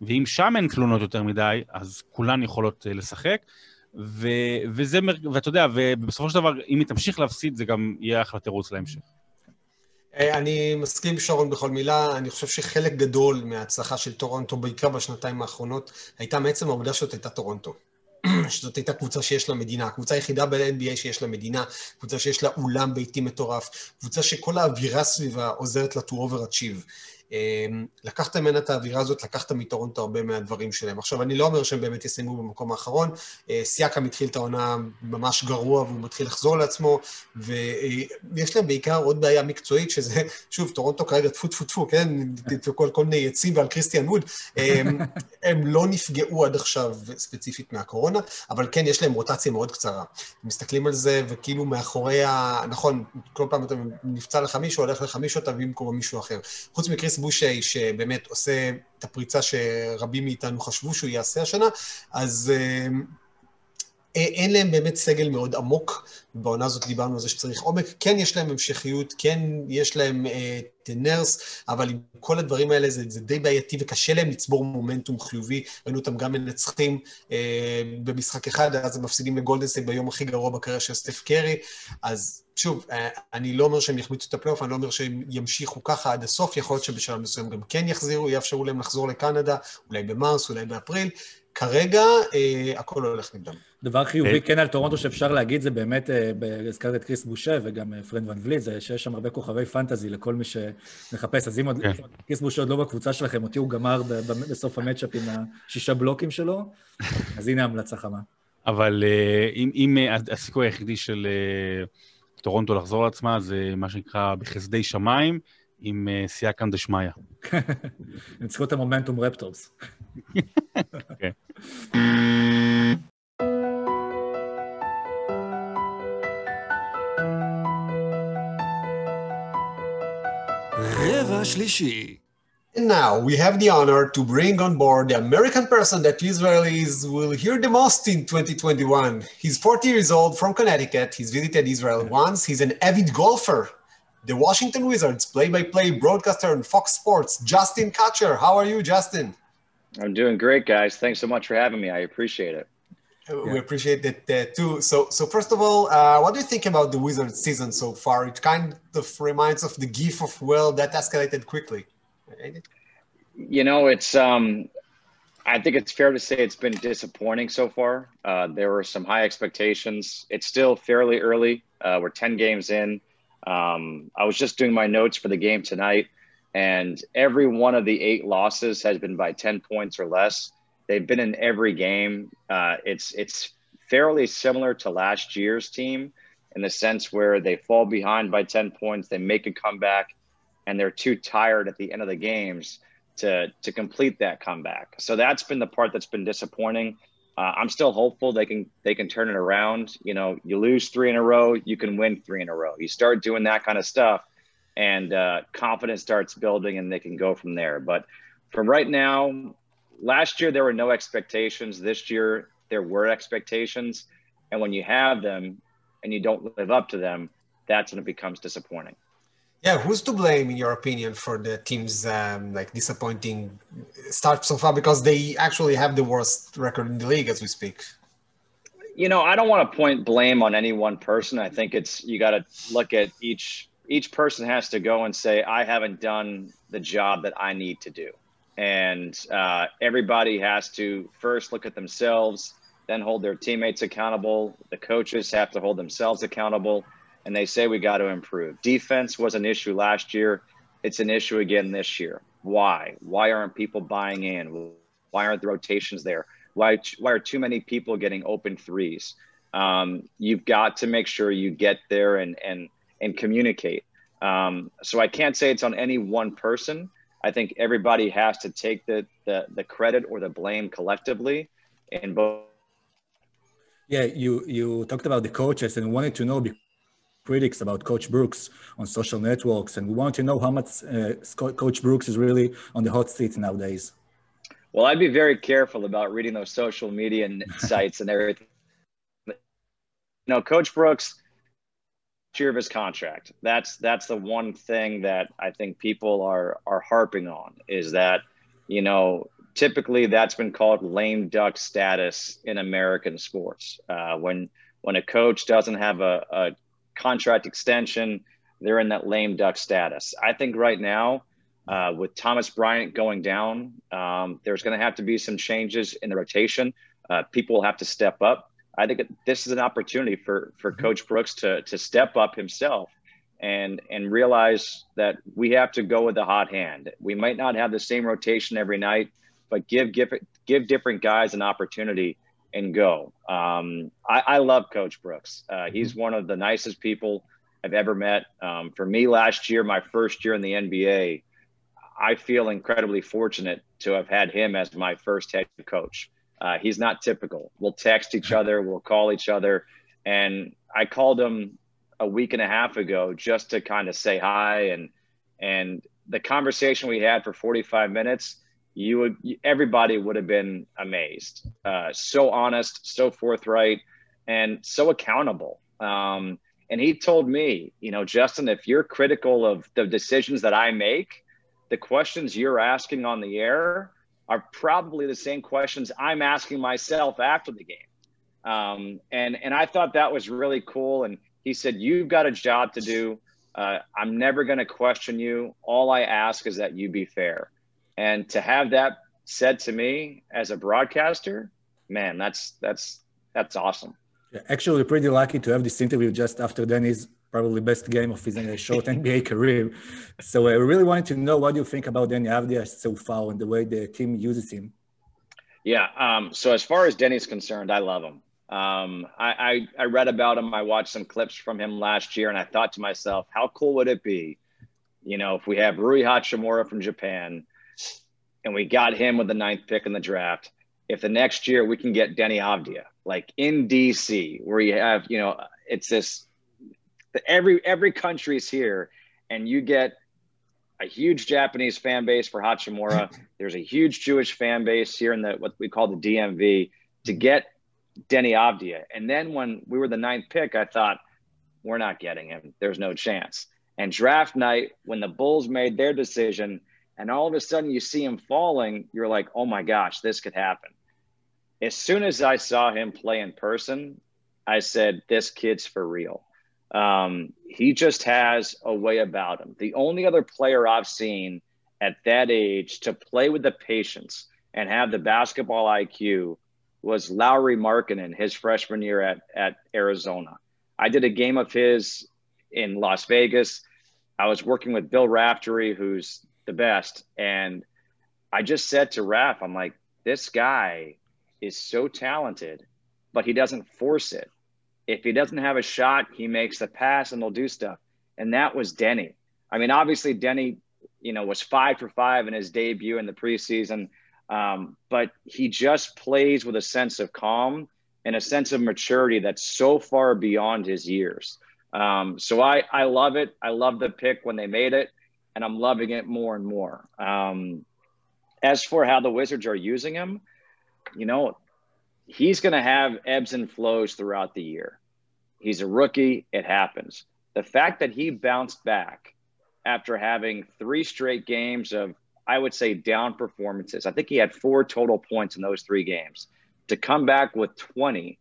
ואם שם אין תלונות יותר מדי, אז כולן יכולות אה, לשחק. ו, וזה, ואתה יודע, ובסופו של דבר, אם היא תמשיך להפסיד, זה גם יהיה אחלה תירוץ להמשך.
אה, אני מסכים שרון בכל מילה, אני חושב שחלק גדול מההצלחה של טורונטו, בעיקר בשנתיים האחרונות, הייתה מעצם העובדה שזאת הייתה טורונטו. שזאת הייתה קבוצה שיש לה מדינה, קבוצה היחידה ב-NBA שיש לה מדינה, קבוצה שיש לה אולם ביתי מטורף, קבוצה שכל האווירה סביבה עוזרת לה to overachieve. אמ, לקחת ממנה את האווירה הזאת, לקחת מטורונטו הרבה מהדברים שלהם. עכשיו, אני לא אומר שהם באמת יסיימו במקום האחרון, אה, סיאקם התחיל את העונה ממש גרוע והוא מתחיל לחזור לעצמו, ויש להם בעיקר עוד בעיה מקצועית, שזה, שוב, טורונטו כרגע טפו טפו טפו, כן? כל, כל מיני יצים ועל קריסטיאן ווד, הם, הם לא נפגעו עד עכשיו ספציפית מהקורונה, אבל כן, יש להם רוטציה מאוד קצרה. מסתכלים על זה, וכאילו מאחורי ה... נכון, כל פעם אתה נפצע לך מישהו, הולך לך מישהו, אתה במקום מישהו אחר. חוץ מקריס קריס בושי, שבאמת עושה את הפריצה שרבים מאיתנו חשבו שהוא יעשה השנה, אז אה, אין להם באמת סגל מאוד עמוק, בעונה הזאת דיברנו על זה שצריך עומק, כן יש להם המשכיות, כן יש להם את uh, נרס, אבל עם כל הדברים האלה זה, זה די בעייתי וקשה להם לצבור מומנטום חיובי, ראינו אותם גם מנצחים uh, במשחק אחד, אז הם מפסידים לגולדנסטייט ביום הכי גרוע בקריירה של סטף קרי, אז שוב, אה, אני לא אומר שהם יחמיצו את הפלייאוף, אני לא אומר שהם ימשיכו ככה עד הסוף, יכול להיות שבשלב מסוים גם כן יחזירו, יאפשרו להם לחזור לקנדה, אולי במרס, אולי באפריל. כרגע אה, הכל הולך נגדם.
דבר חיובי אה, כן על טורונטו שאפשר להגיד, זה באמת, אה, הזכרת את כריס בושה וגם אה, פרד ון וליט, זה שיש שם הרבה כוכבי פנטזי לכל מי שמחפש. אז אם עוד, כן. כריס בושה עוד לא בקבוצה שלכם, אותי הוא גמר בסוף המצ'אפ עם השישה בלוקים שלו, אז הנה המלצה חמה.
אבל אם, אם הסיכוי היחידי של טורונטו לחזור לעצמה זה מה שנקרא בחסדי שמיים, עם סייקם דשמיא. [LAUGHS]
הם צריכים את המומנטום רפטורס. [LAUGHS] כן.
And Now we have the honor to bring on board the American person that Israelis will hear the most in 2021. He's 40 years old from Connecticut. He's visited Israel once. He's an avid golfer. The Washington Wizards play by play broadcaster on Fox Sports, Justin Kutcher. How are you, Justin?
I'm doing great, guys. Thanks so much for having me. I appreciate it.
We appreciate that uh, too. So, so first of all, uh, what do you think about the Wizards season so far? It kind of reminds of the GIF of well that escalated quickly.
You know, it's. Um, I think it's fair to say it's been disappointing so far. Uh, there were some high expectations. It's still fairly early. Uh, we're ten games in. Um, I was just doing my notes for the game tonight, and every one of the eight losses has been by ten points or less. They've been in every game. Uh, it's it's fairly similar to last year's team in the sense where they fall behind by 10 points, they make a comeback, and they're too tired at the end of the games to to complete that comeback. So that's been the part that's been disappointing. Uh, I'm still hopeful they can they can turn it around. You know, you lose three in a row, you can win three in a row. You start doing that kind of stuff, and uh, confidence starts building, and they can go from there. But from right now, last year there were no expectations. This year there were expectations, and when you have them and you don't live up to them, that's when it becomes disappointing.
Yeah, who's to blame in your opinion for the team's um, like disappointing start so far? Because they actually have the worst record in the league as we speak.
You know, I don't want to point blame on any one person. I think it's you got to look at each each person has to go and say, I haven't done the job that I need to do, and uh, everybody has to first look at themselves, then hold their teammates accountable. The coaches have to hold themselves accountable and they say we got to improve. Defense was an issue last year. It's an issue again this year. Why? Why aren't people buying in? Why aren't the rotations there? Why, why are too many people getting open threes? Um, you've got to make sure you get there and, and, and communicate. Um, so I can't say it's on any one person. I think everybody has to take the, the, the credit or the blame collectively in both.
Yeah, you, you talked about the coaches and wanted to know critics about Coach Brooks on social networks, and we want to know how much uh, Coach Brooks is really on the hot seat nowadays.
Well, I'd be very careful about reading those social media [LAUGHS] sites and everything. You know, Coach Brooks, year of his contract. That's that's the one thing that I think people are are harping on is that you know typically that's been called lame duck status in American sports. Uh, when when a coach doesn't have a, a contract extension, they're in that lame duck status. I think right now, uh, with Thomas Bryant going down, um, there's going to have to be some changes in the rotation. Uh, people have to step up. I think this is an opportunity for for mm-hmm. Coach Brooks to to step up himself and and realize that we have to go with the hot hand. We might not have the same rotation every night, but give give give different guys an opportunity and go. Um, I, I, love Coach Brooks. Uh, he's mm-hmm. one of the nicest people I've ever met. Um, for me, last year, my first year in the NBA, I feel incredibly fortunate to have had him as my first head coach. Uh, he's not typical. We'll text each other, we'll call each other. And I called him a week and a half ago just to kind of say hi and and the conversation we had for 45 minutes you would everybody would have been amazed. Uh, so honest, so forthright, and so accountable. Um, and he told me, you know, Justin, if you're critical of the decisions that I make, the questions you're asking on the air are probably the same questions I'm asking myself after the game. Um, and and I thought that was really cool. And he said, "You've got a job to do. Uh, I'm never going to question you. All I ask is that you be fair." And to have that said to me as a broadcaster, man, that's that's that's awesome.
Yeah, actually, pretty lucky to have this interview just after Danny's probably best game of his short NBA [LAUGHS] career. So I really wanted to know what you think about Danny Avdia so far and the way the team uses him.
Yeah. Um, so as far as Denny's concerned, I love him. Um, I, I, I read about him. I watched some clips from him last year, and I thought to myself, how cool would it be, you know, if we have Rui Hachimura from Japan, and we got him with the ninth pick in the draft. If the next year we can get Denny Avdia, like in DC, where you have, you know, it's this every every country is here, and you get a huge Japanese fan base for Hachimura. [LAUGHS] There's a huge Jewish fan base here in the what we call the DMV to get Denny Avdija. And then when we were the ninth pick, I thought, we're not getting him. There's no chance. And draft night, when the Bulls made their decision, and all of a sudden you see him falling, you're like, oh my gosh, this could happen. As soon as I saw him play in person, I said, this kid's for real. Um, he just has a way about him. The only other player I've seen at that age to play with the patience and have the basketball IQ was Lauri Markkanen his freshman year at, at Arizona. I did a game of his in Las Vegas. I was working with Bill Raftery, who's the best. And I just said to Raf, I'm like, this guy is so talented, but he doesn't force it. If he doesn't have a shot, he makes the pass and they'll do stuff. And that was Denny. I mean, obviously, Denny, you know, was five for five in his debut in the preseason, um, but he just plays with a sense of calm and a sense of maturity that's so far beyond his years. Um, so I, I love it. I love the pick when they made it, and I'm loving it more and more. Um, as for how the Wizards are using him, you know, he's going to have ebbs and flows throughout the year. He's a rookie. It happens. The fact that he bounced back after having three straight games of, I would say, down performances. I think he had four total points in those three games. To come back with 20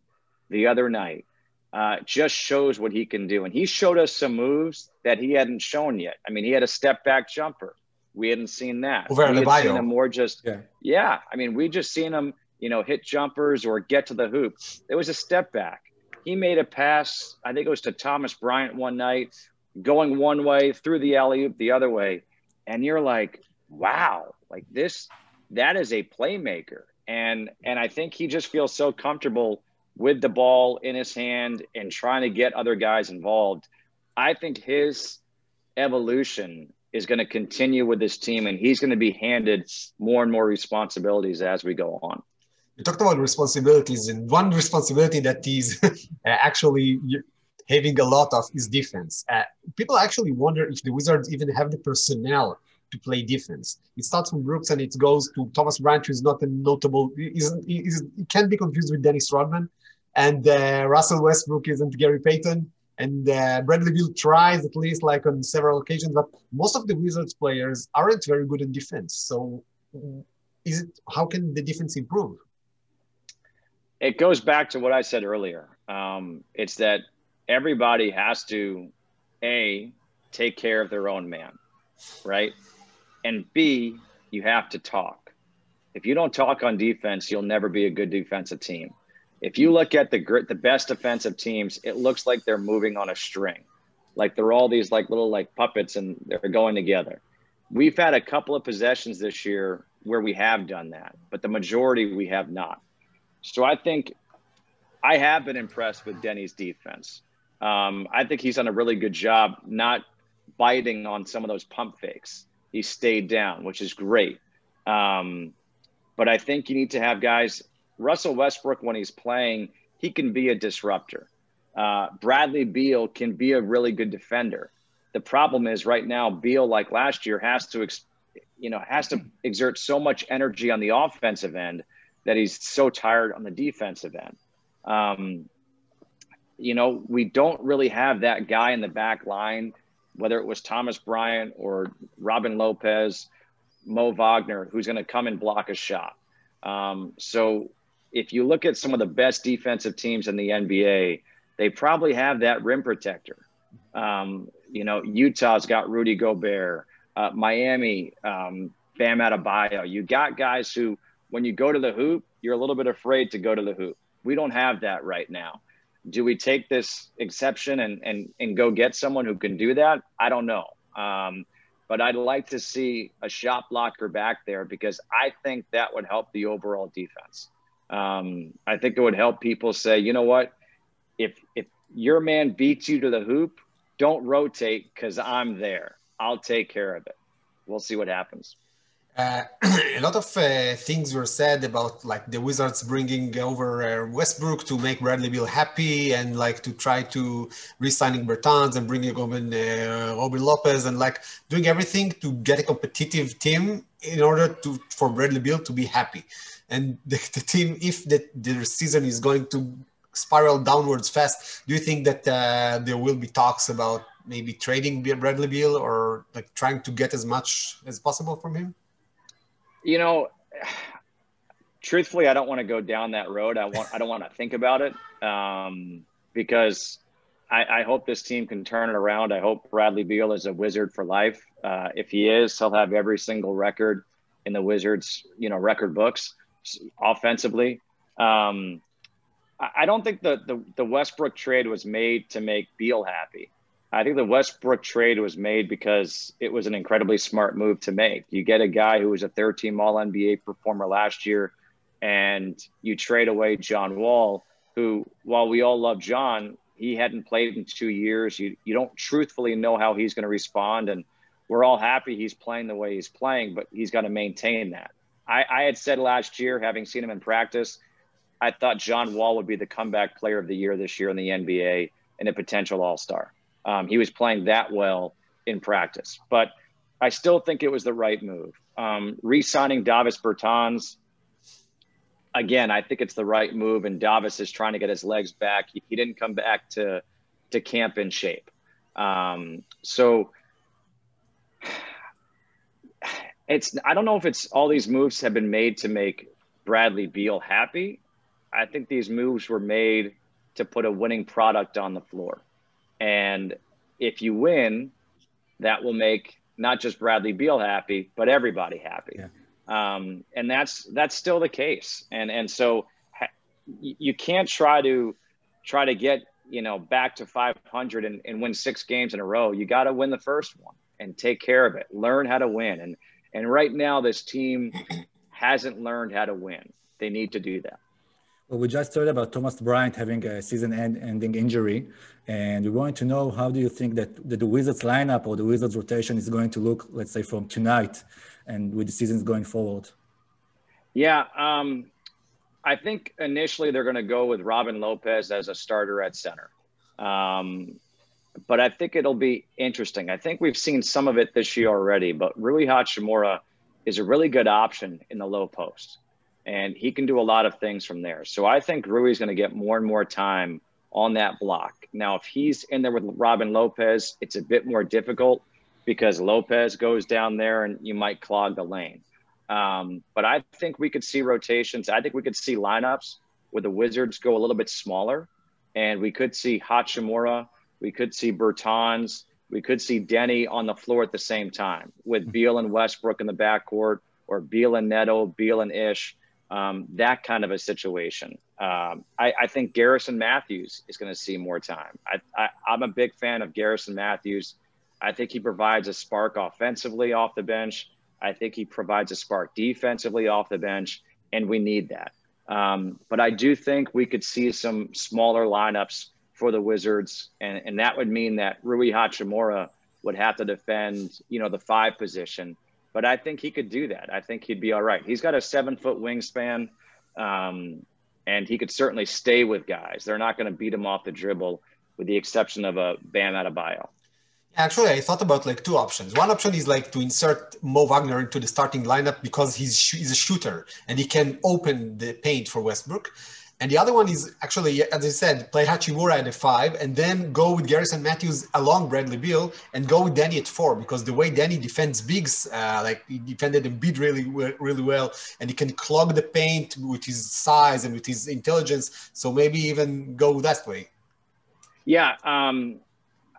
the other night uh, just shows what he can do. And he showed us some moves that he hadn't shown yet. I mean, he had a step back jumper. We hadn't seen that.
Over
we had seen him more just,
Yeah.
yeah. I mean, we just seen him, you know, hit jumpers or get to the hoop. It was a step back. He made a pass. I think it was to Thomas Bryant one night, going one way through the alley oop the other way, and you're like, wow, like this, that is a playmaker. And and I think he just feels so comfortable with the ball in his hand and trying to get other guys involved. I think his evolution is going to continue with this team, and he's going to be handed more and more responsibilities as we go on.
You talked about responsibilities, and one responsibility that he's [LAUGHS] uh, actually having a lot of is defense. Uh, people actually wonder if the Wizards even have the personnel to play defense. It starts from Brooks and it goes to Thomas Bryant, who is not a notable, isn't, is, can be confused with Dennis Rodman. And uh, Russell Westbrook isn't Gary Payton. And uh, Bradley Beal tries at least like on several occasions, but most of the Wizards players aren't very good in defense. So, is it how can the defense improve?
It goes back to what I said earlier. Um, it's that everybody has to a take care of their own man, right? And B, you have to talk. If you don't talk on defense, you'll never be a good defensive team. If you look at the gr- the best defensive teams, it looks like they're moving on a string, like they're all these like little like puppets and they're going together. We've had a couple of possessions this year where we have done that, but the majority we have not. So I think I have been impressed with Denny's defense. Um, I think he's done a really good job not biting on some of those pump fakes. He stayed down, which is great. Um, but I think you need to have guys. Russell Westbrook, when he's playing, he can be a disruptor. Uh, Bradley Beal can be a really good defender. The problem is right now, Beal, like last year, has to, ex- you know, has to exert so much energy on the offensive end that he's so tired on the defensive end. Um, you know, we don't really have that guy in the back line, whether it was Thomas Bryant or Robin Lopez, Mo Wagner, who's going to come and block a shot. Um, so if you look at some of the best defensive teams in the NBA, they probably have that rim protector. Um, you know, Utah's got Rudy Gobert, uh, Miami, um, Bam Adebayo. You got guys who, when you go to the hoop, you're a little bit afraid to go to the hoop. We don't have that right now. Do we take this exception and and and go get someone who can do that? I don't know. Um, but I'd like to see a shot blocker back there because I think that would help the overall defense. Um, I think it would help people say, you know what, if if your man beats you to the hoop, don't rotate because I'm there. I'll take care of it. We'll see what happens.
Uh, [CLEARS THROAT] a lot of uh, things were said about like the Wizards bringing over uh, Westbrook to make Bradley Beal happy and like to try to re-signing Bertans and bringing Robin, uh, Robin Lopez and like doing everything to get a competitive team in order to for Bradley Beal to be happy. And [LAUGHS] the, the team, if the, the season is going to spiral downwards fast, do you think that uh, there will be talks about maybe trading Bradley Beal or like trying to get as much as possible from him?
You know, truthfully, I don't want to go down that road. I want I don't want to think about it um, because I, I, hope this team can turn it around. I hope Bradley Beal is a wizard for life. Uh, if he is, he'll have every single record in the Wizards, you know, record books offensively. Um, I, I don't think the, the the Westbrook trade was made to make Beal happy. I think the Westbrook trade was made because it was an incredibly smart move to make. You get a guy who was a third team All NBA performer last year, and you trade away John Wall, who, while we all love John, he hadn't played in two years. You, you don't truthfully know how he's going to respond. And we're all happy he's playing the way he's playing, but he's got to maintain that. I, I had said last year, having seen him in practice, I thought John Wall would be the comeback player of the year this year in the NBA and a potential all star. Um, he was playing that well in practice, but I still think it was the right move. Um, re-signing Davis Bertans, again, I think it's the right move, and Davis is trying to get his legs back. He, he didn't come back to to camp in shape, um, so it's. I don't know if it's all these moves have been made to make Bradley Beal happy. I think these moves were made to put a winning product on the floor, and if you win, that will make not just Bradley Beal happy, but everybody happy.
Yeah.
Um, and that's that's still the case. And and so ha- you can't try to try to get you know back to 500 and, and win six games in a row. You got to win the first one and take care of it. Learn how to win. And and right now this team hasn't learned how to win. They need to do that.
Well, we just heard about Thomas Bryant having a season-ending injury, and we want to know how do you think that, that the Wizards lineup or the Wizards rotation is going to look, let's say, from tonight and with the seasons going forward?
Yeah, um, I think initially they're going to go with Robin Lopez as a starter at center. Um, but I think it'll be interesting. I think we've seen some of it this year already, but Rui Hachimura is a really good option in the low post and he can do a lot of things from there. So I think Rui is going to get more and more time on that block. Now, if he's in there with Robin Lopez, it's a bit more difficult because Lopez goes down there and you might clog the lane. Um, but I think we could see rotations. I think we could see lineups where the Wizards go a little bit smaller, and we could see Hachimura, we could see Bertans, we could see Denny on the floor at the same time with Beal and Westbrook in the backcourt, or Beal and Neto, Beal and Ish um, that kind of a situation. Um, I, I, think Garrison Matthews is going to see more time. I, I'm a big fan of Garrison Matthews. I think he provides a spark offensively off the bench. I think he provides a spark defensively off the bench, and we need that. Um, but I do think we could see some smaller lineups for the Wizards, and, and that would mean that Rui Hachimura would have to defend, you know, the five position but I think he could do that. I think he'd be all right. He's got a seven foot wingspan, um, and he could certainly stay with guys. They're not going to beat him off the dribble, with the exception of a Bam Adebayo.
Actually, I thought about like two options. One option is like to insert Mo Wagner into the starting lineup because he's he's a shooter and he can open the paint for Westbrook. And the other one is actually, as I said, play Hachimura at a five and then go with Garrison Matthews along Bradley Beal and go with Danny at four because the way Danny defends bigs, uh, like he defended Embiid really, really well, and he can clog the paint with his size and with his intelligence. So maybe even go that way.
Yeah, um,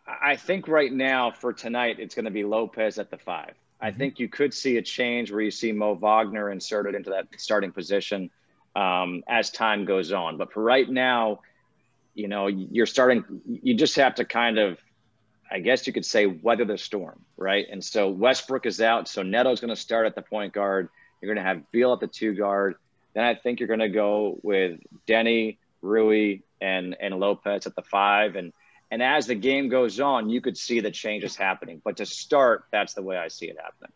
I think right now for tonight it's going to be Lopez at the five. I mm-hmm. think you could see a change where you see Mo Wagner inserted into that starting position um, as time goes on. But for right now, you know, you're starting, you just have to kind of, I guess you could say, weather the storm, right? And so Westbrook is out. So Neto's going to start at the point guard. You're going to have Beal at the two guard. Then I think you're going to go with Denny, Rui, and, and Lopez at the five. And, and as the game goes on, you could see the changes happening. But to start, that's the way I see it happening.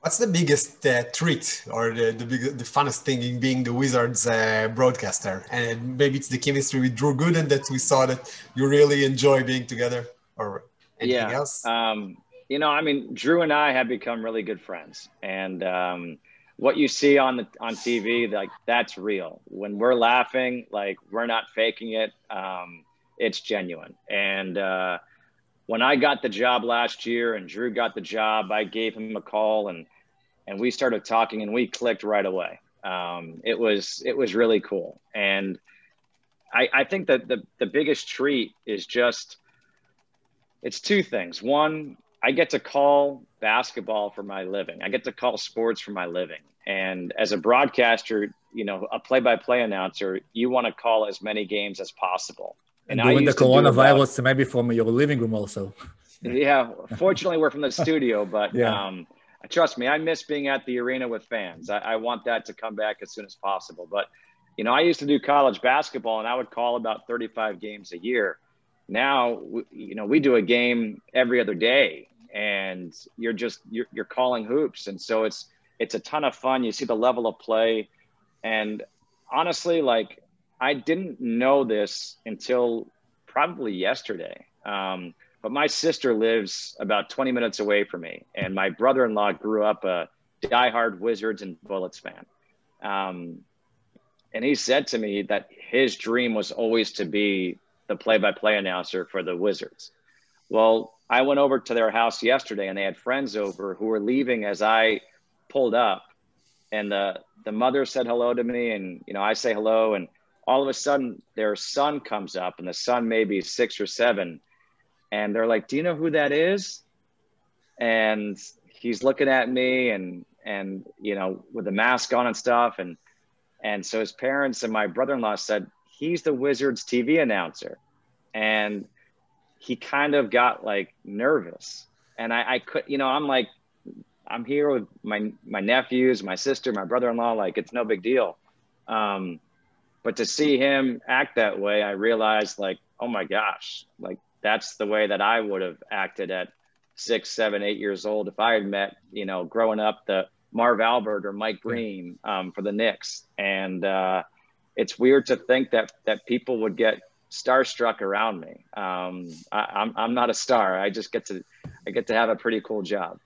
What's the biggest uh, treat or the the, big, the funnest thing in being the Wizards uh, broadcaster? And maybe it's the chemistry with Drew Gooden that we saw that you really enjoy being together, or anything
yeah.
else?
Um, you know, I mean, Drew and I have become really good friends, and um, what you see on the on TV, like that's real. When we're laughing, like we're not faking it. Um, it's genuine, and. Uh, when I got the job last year and Drew got the job, I gave him a call and and we started talking and we clicked right away. Um, it was it was really cool, and I, I think that the the biggest treat is just it's two things. One, I get to call basketball for my living. I get to call sports for my living, and as a broadcaster, you know, a play-by-play announcer, you want to call as many games as possible.
And, and doing the coronavirus, maybe from your living room also. [LAUGHS]
yeah, fortunately, we're from the studio, but yeah. um, trust me, I miss being at the arena with fans. I, I, want that to come back as soon as possible. But, you know, I used to do college basketball and I would call about 35 games a year. Now, you know, we do a game every other day and you're just, you're, you're calling hoops. And so it's, it's a ton of fun. You see the level of play. And honestly, like, I didn't know this until probably yesterday. Um, but my sister lives about 20 minutes away from me, and my brother-in-law grew up a diehard Wizards and Bullets fan. Um, and he said to me that his dream was always to be the play-by-play announcer for the Wizards. Well, I went over to their house yesterday, and they had friends over who were leaving as I pulled up, and the the mother said hello to me, and you know I say hello, and all of a sudden their son comes up, and the son may be six or seven, and they're like, "Do you know who that is?" And he's looking at me, and and you know with the mask on and stuff, and and so his parents and my brother-in-law said he's the Wizards TV announcer, and he kind of got like nervous, and I, I could, you know, I'm like I'm here with my my nephews, my sister, my brother-in-law. Like it's no big deal. Um, but to see him act that way, I realized like, oh my gosh, like that's the way that I would have acted at six, seven, eight years old if I had met, you know, growing up the Marv Albert or Mike Green um, for the Knicks. And uh, it's weird to think that that people would get starstruck around me. Um, I, I'm I'm not a star. I just get to I get to have a pretty cool job.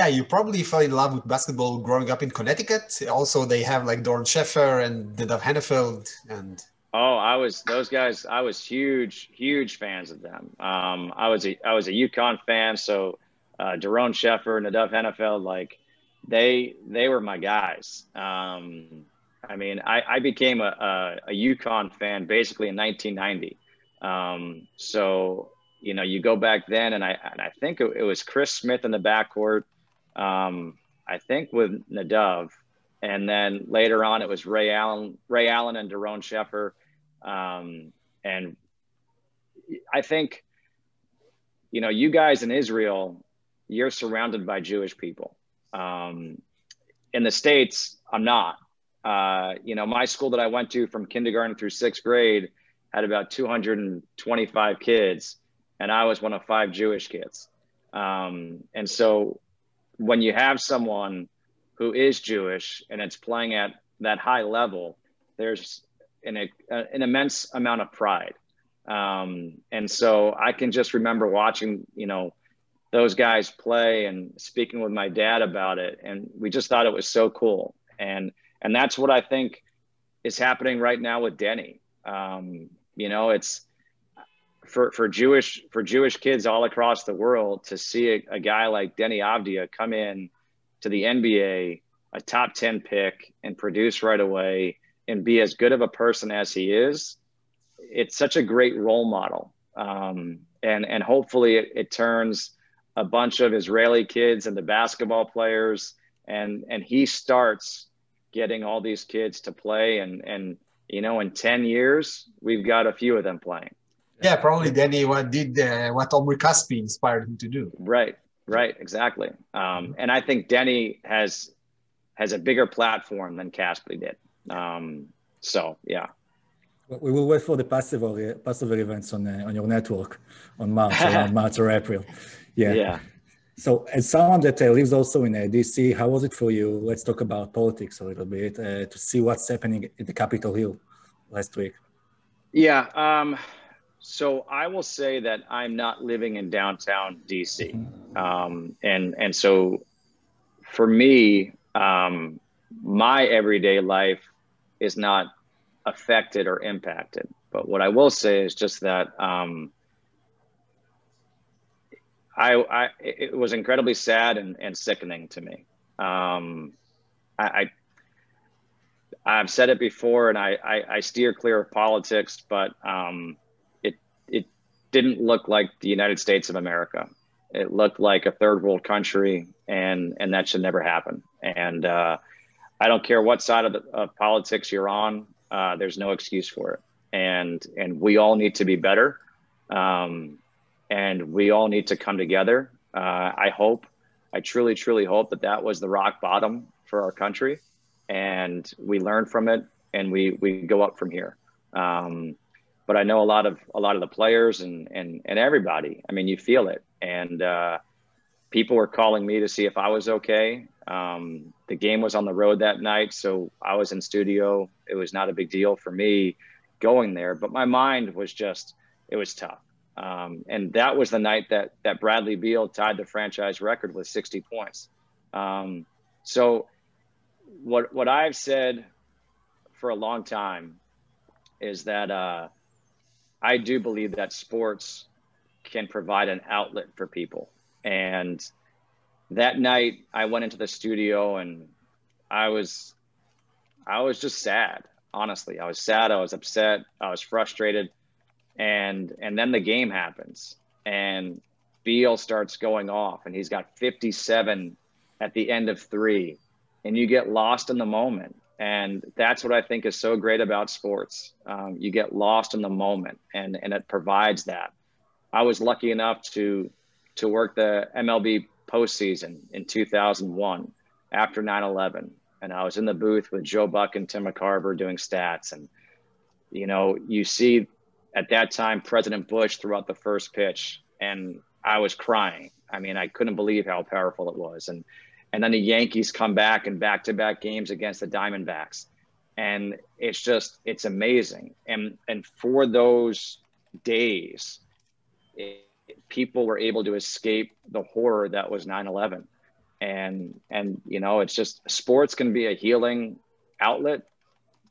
Yeah, you probably fell in love with basketball growing up in Connecticut. Also, they have like Doron Sheffer and Nadav Hennefeld and.
Oh, I was those guys. I was huge, huge fans of them. Um, I was a I was a UConn fan, so uh, Doron Sheffer, Nadav Hennefeld, like they they were my guys. Um, I mean, I, I became a, a, a UConn fan basically in 1990. Um, so you know, you go back then, and I and I think it, it was Chris Smith in the backcourt um, I think with Nadav, and then later on it was Ray Allen, Ray Allen and Doron Sheffer, um, and I think, you know, you guys in Israel, you're surrounded by Jewish people. Um, in the states, I'm not. Uh, you know, my school that I went to from kindergarten through sixth grade had about 225 kids, and I was one of five Jewish kids. Um, and so when you have someone who is Jewish and it's playing at that high level, there's an, an immense amount of pride. Um, and so I can just remember watching, you know, those guys play and speaking with my dad about it. And we just thought it was so cool. And, and that's what I think is happening right now with Denny. Um, you know, it's, for for Jewish for Jewish kids all across the world to see a, a, guy like Deni Avdija come in to the NBA, a top ten pick, and produce right away and be as good of a person as he is, it's such a great role model. Um, and and hopefully it, it turns a bunch of Israeli kids into basketball players, and and he starts getting all these kids to play and and you know in 10 years we've got a few of them playing
yeah, probably Deni what did uh, what Omri Caspi inspired him to do.
Right, right, exactly. Um, and I think Deni has has a bigger platform than Caspi did. Um, so yeah.
We will wait for the Passover Passover events on uh, on your network on March around [LAUGHS] March or April. Yeah.
Yeah.
So, as someone that uh, lives also in uh, DC, how was it for you? Let's talk about politics a little bit uh, to see what's happening at the Capitol Hill last week.
Yeah. Um, so I will say that I'm not living in downtown DC, um, and and so for me, um, my everyday life is not affected or impacted. But what I will say is just that um, I, I it was incredibly sad and, and sickening to me. Um, I, I have said it before, and I, I, I steer clear of politics, but um, didn't look like the United States of America. It looked like a third world country, and and that should never happen. And uh, I don't care what side of, the, of politics you're on. Uh, there's no excuse for it, and and we all need to be better, um, and we all need to come together. Uh, I hope, I truly, truly hope that that was the rock bottom for our country, and we learn from it, and we we go up from here. Um, but I know a lot of a lot of the players and and and everybody. I mean, you feel it, and uh, people were calling me to see if I was okay. Um, the game was on the road that night, so I was in studio. It was not a big deal for me going there, but my mind was just it was tough. Um, and that was the night that that Bradley Beal tied the franchise record with 60 points. Um, so what what I've said for a long time is that uh, I do believe that sports can provide an outlet for people. And that night, I went into the studio and I was, I was just sad. Honestly, I was sad. I was upset. I was frustrated, and and then the game happens, and Beal starts going off, and he's got 57 at the end of three, and you get lost in the moment. And that's what I think is so great about sports. Um, you get lost in the moment, and and it provides that. I was lucky enough to to work the MLB postseason in 2001 after 9/11, and I was in the booth with Joe Buck and Tim McCarver doing stats, and you know you see at that time President Bush threw out the first pitch, and I was crying. I mean, I couldn't believe how powerful it was, and and then the Yankees come back in back-to-back games against the Diamondbacks, and it's just it's amazing, and and for those days it, people were able to escape the horror that was 9-11 and and you know it's just sports can be a healing outlet.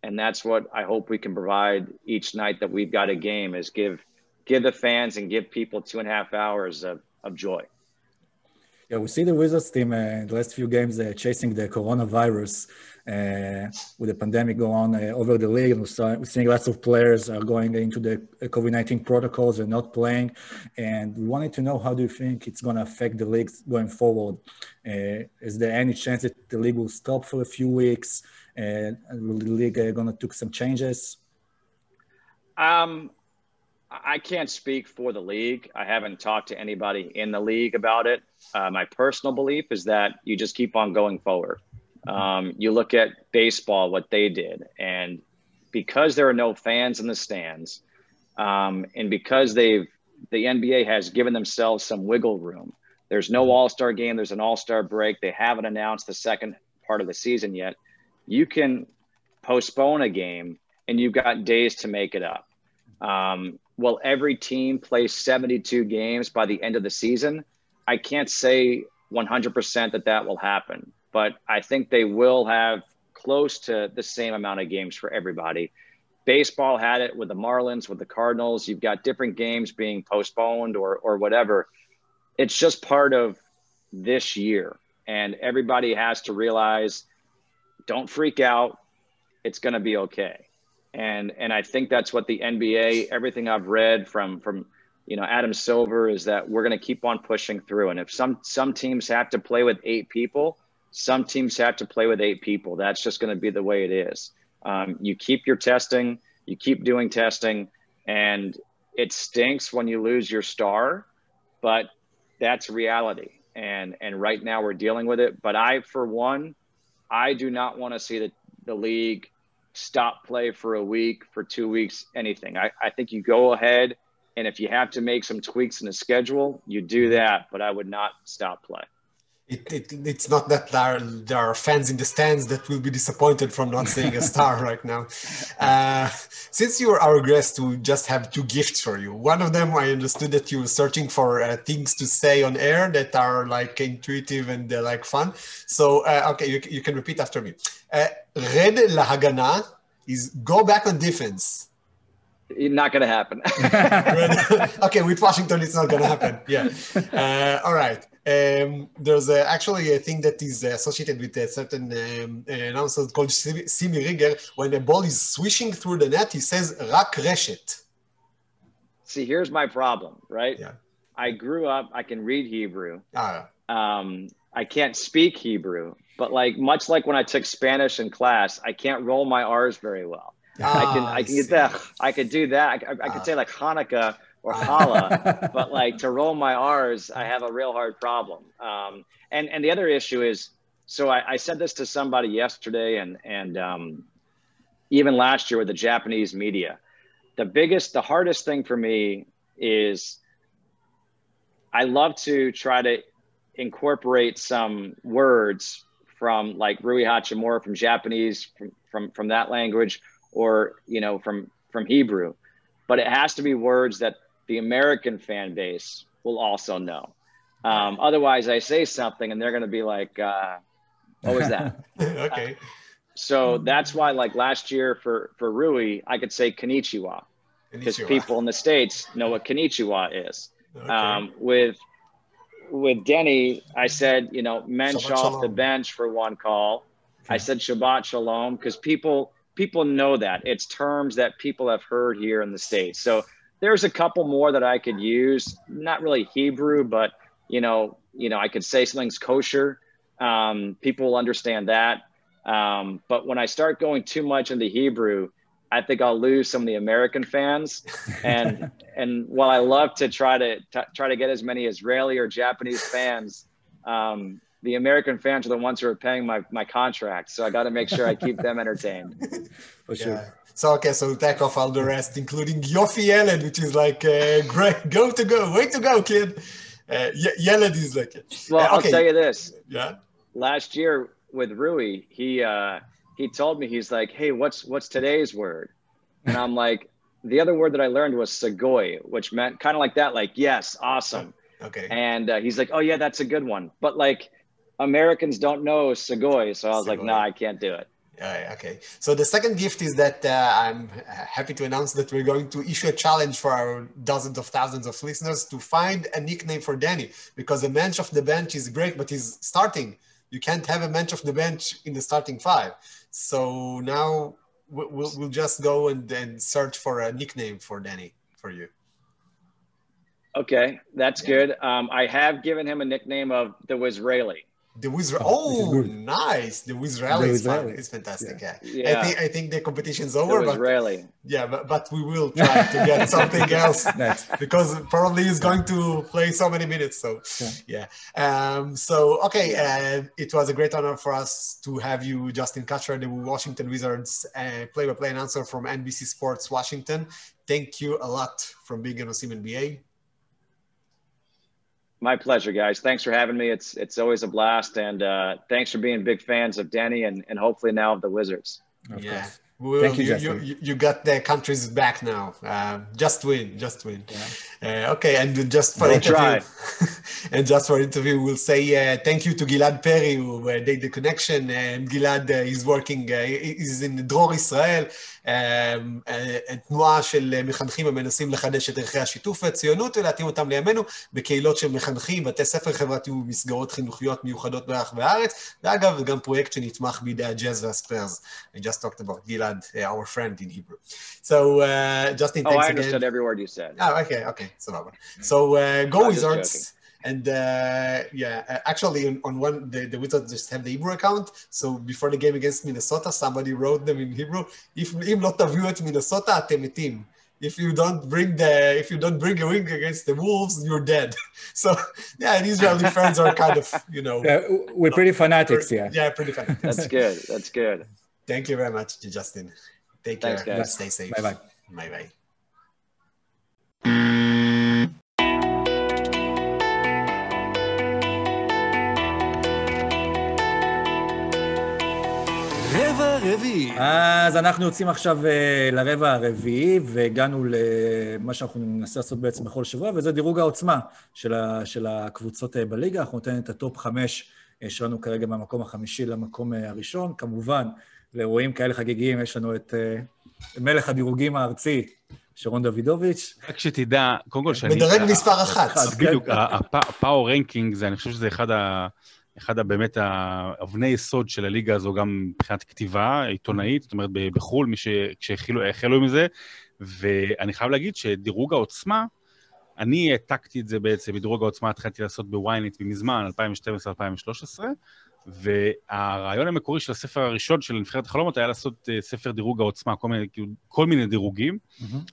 And that's what i hope we can provide each night that we've got a game is give give the fans and give people two and a half hours of, of joy
yeah, we see the Wizards team uh, in the last few games uh, chasing the coronavirus uh, with the pandemic going on over the league. And we're seeing lots of players are going into the COVID 19 protocols and not playing. And we wanted to know how do you think it's going to affect the league going forward? Is there any chance that the league will stop for a few weeks? and will the league going to take some changes?
Um, I can't speak for the league. I haven't talked to anybody in the league about it. Uh, my personal belief is that you just keep on going forward. Um, you look at baseball, what they did, and because there are no fans in the stands, um, and because they've the NBA has given themselves some wiggle room. There's no All Star game. There's an All Star break. They haven't announced the second part of the season yet. You can postpone a game, and you've got days to make it up. Um, will every team play 72 games by the end of the season? I can't say 100% that that will happen, but I think they will have close to the same amount of games for everybody. Baseball had it with the Marlins, with the Cardinals. You've got different games being postponed or, or whatever. It's just part of this year. And everybody has to realize don't freak out. It's going to be okay and and I think that's what the NBA. Everything I've read from from you know Adam Silver is that we're going to keep on pushing through. And if some some teams have to play with eight people, some teams have to play with eight people. That's just going to be the way it is. Um, you keep your testing, you keep doing testing, and it stinks when you lose your star, but that's reality. And and right now we're dealing with it. But I, for one, I do not want to see the the league stop play for a week, for two weeks, anything. I, I think you go ahead and if you have to make some tweaks in the schedule, you do that, but I would not stop play.
It, it, it's not that there are, there are fans in the stands that will be disappointed from not seeing a star [LAUGHS] right now. Uh, since you are our guest, we just have two gifts for you. One of them, I understood that you were searching for uh, things to say on air that are like intuitive and uh, like fun. So, uh, okay, you, you can repeat after me. Uh, red lahagana is go back on defense.
Not going to happen. [LAUGHS] [LAUGHS]
okay, with Washington, it's not going to happen. Yeah. Uh, all right. Um, there's uh, actually a thing that is associated with a certain um, announcer called Simi Rigger. When a ball is swishing through the net, he says "rak reshet."
See, here's my problem, right?
Yeah.
I grew up. I can read Hebrew.
Ah.
Um, I can't speak Hebrew, but like much like when I took Spanish in class, I can't roll my R's very well.
Ah,
I can I can get that. I could do that. I, I, I could say like Hanukkah or challah, [LAUGHS] but like to roll my R's, I have a real hard problem. Um, and and the other issue is, so I, I said this to somebody yesterday, and and um, even last year with the Japanese media. The biggest, the hardest thing for me is I love to try to incorporate some words from like Rui Hachimura from Japanese from, from from that language or you know from from Hebrew, but it has to be words that the American fan base will also know. Um, otherwise, I say something and they're going to be like, uh, "What was that?" [LAUGHS]
okay.
so that's why, like last year for for Rui, I could say Konnichiwa because people in the states know what Konnichiwa is.
Okay.
Um, with with Denny, I said, you know, mensch
Shabbat
off the bench for one call. I said Shabbat Shalom because people people know that it's terms that people have heard here in the states. So there's a couple more that I could use. Not really Hebrew, but you know, you know, I could say something's kosher. Um, people will understand that. Um, but when I start going too much into Hebrew, I think I'll lose some of the American fans. And [LAUGHS] and while I love to try to t- try to get as many Israeli or Japanese fans, um, the American fans are the ones who are paying my my contract. So I got to make sure I keep them entertained. [LAUGHS]
For sure.
Yeah. So okay, so take off all the rest, including Yofi Yeled, which is like uh, [LAUGHS] great, go to go, way to go, kid. Uh, Ye- Yeled is like,
Well,
Uh,
I'll tell you this.
yeah,
Last year with Rui, he uh, he told me he's like, "Hey, what's what's today's word?" And I'm [LAUGHS] like, "The other word that I learned was sagoi, which meant kind of like that, like yes, awesome."
okay,
And uh, he's like, "Oh yeah, that's a good one." But like Americans don't know sagoi, so I was like,
Sagoi.
"No, I can't do it."
Uh, okay. So the second gift is that uh, I'm happy to announce that we're going to issue a challenge for our dozens of thousands of listeners to find a nickname for Danny because the bench of the bench is great, but he's starting. You can't have a bench of the bench in the starting five. So now we- we'll, we'll just go and, and search for a nickname for Danny for you.
Okay, that's good. Um, I have given him a nickname of the Wizraeli.
The Wizra-
Oh,
oh, nice. The Wizraeli
The
is fun.
Wizraeli.
It's fantastic. Yeah. I
Yeah,
think I think the competition's over.
the
over, but
Wizraeli.
yeah, but, but we will try to get [LAUGHS] something else
Next.
because probably he's going to play so many minutes. So yeah. Um, so okay, uh, it was a great honor for us to have you, Justin Kutcher, the Washington Wizards uh, play-by-play announcer from NBC Sports Washington. Thank you a lot from being on Osim NBA.
My pleasure, guys. Thanks for having me. It's it's always a blast, and uh, thanks for being big fans of Danny and, and hopefully now of the Wizards.
Of
yeah.
Course.
Well,
Thank you,
you,
Justin.
you, you got the countries back now. Uh, just win, just win. Yeah. Uh, okay, and just for
we'll
interview, [LAUGHS] and just for interview, we'll say uh, thank you to Gilad Perry who uh, made the connection. And Gilad uh, is working, uh, is in Dror Israel, תנועה של מחנכים המנסים לחדש את ערכי השיתוף והציונות ולהתאים אותם לימינו בקהילות של מחנכים, בתי ספר חברתיים ומסגרות חינוכיות מיוחדות ברחבי הארץ. ואגב, זה גם פרויקט שנתמך בידי הג'אז והספיירס. I just talked about Gilad, uh, our friend in Hebrew. So, uh, Justin,
Oh,
thanks
I
again.
understood every word you said.
Oh, okay, okay, so so uh, go
I'm just
Wizards, and uh, yeah, uh, actually on, on one the, the Wizards just have the Hebrew account. So before the game against Minnesota, somebody wrote them in Hebrew. If אם לא תביאו את מינסוטה, אתם מתים. If you don't bring the if you don't bring a win against the Wolves, you're dead. [LAUGHS] So yeah, and Israeli [LAUGHS] fans are kind of you know
Uh, we're pretty fanatics, yeah.
yeah pretty fun.
That's good. That's good.
Thank you very much, Justin. Take
Thanks,
care.
guys.
Stay safe.
Bye bye.
Bye bye.
רבע רביעי.
אז אנחנו יוצאים עכשיו אה, לרבע הרביעי, והגענו למה שאנחנו ננסה לעשות בעצם בכל שבוע, וזה דירוג העוצמה של, ה, של הקבוצות אה, בליגה. אנחנו ניתן את הטופ חמש אה, שלנו כרגע מהמקום החמישי למקום הראשון. כמובן, לאירועים כאלה חגיגיים יש לנו את מלך הדירוגים הארצי, שרון דוידוביץ'.
רק שתדע, קודם כל שאני...
מדרג מספר אחת.
אחד.
בדיוק, ה power ranking, זה, אני חושב שזה אחד ה... אחד ה- באמת האבני יסוד של הליגה הזו, גם מבחינת כתיבה עיתונאית, זאת אומרת בחו"ל, מי ש... כשהחלו עם זה, ואני חייב להגיד שדירוג העוצמה, אני העתקתי את זה בעצם, בדירוג העוצמה התחלתי לעשות בווינט מזמן, 2012-2013, והרעיון המקורי של הספר הראשון של נבחרת החלומות היה לעשות אה, ספר דירוג העוצמה, כל מיני, כאילו, כל מיני דירוגים,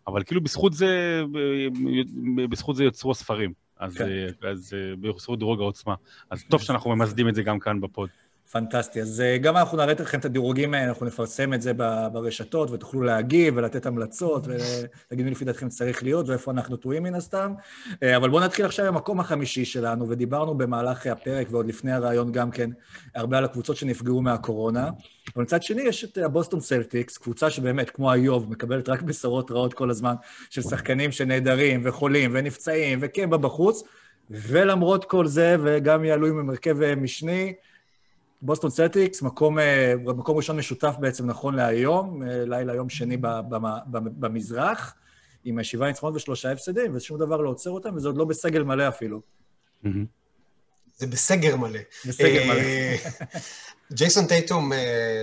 אבל כאילו בזכות זה, ב- בזכות זה יוצרו הספרים. אז,
כן.
אה, אז אה, בזכות דירוג העוצמה. אז טוב שאנחנו ממסדים את זה גם כאן בפוד.
פנטסטי. אז אה, גם אנחנו נראה לכם את הדירוגים, אה, אנחנו נפרסם את זה ברשתות, ותוכלו להגיב ולתת המלצות, ולהגיד מי לפי דעתכם צריך להיות ואיפה אנחנו טועים מן הסתם. אה, אבל בואו נתחיל עכשיו עם המקום החמישי שלנו, ודיברנו במהלך הפרק ועוד לפני הריאיון גם כן, הרבה על הקבוצות שנפגעו מהקורונה. אבל מצד שני יש את הבוסטון סלטיקס, קבוצה שבאמת, כמו איוב, מקבלת רק בשורות רעות כל הזמן, של שחקנים שנעדרים וחולים ונפצעים וקמבה בחוץ, ולמרות כל זה, וגם יעלו עם הרכב אה, משני, בוסטון סלטיקס, מקום, אה, מקום ראשון משותף בעצם נכון להיום, אה, לילה יום שני במ- במזרח, עם שבעה ניצחונות ושלושה הפסדים, ושום דבר לא עוצר אותם, וזה עוד לא בסגל מלא אפילו.
זה בסגר מלא.
בסגר מלא.
אה, ג'ייסון טייטום,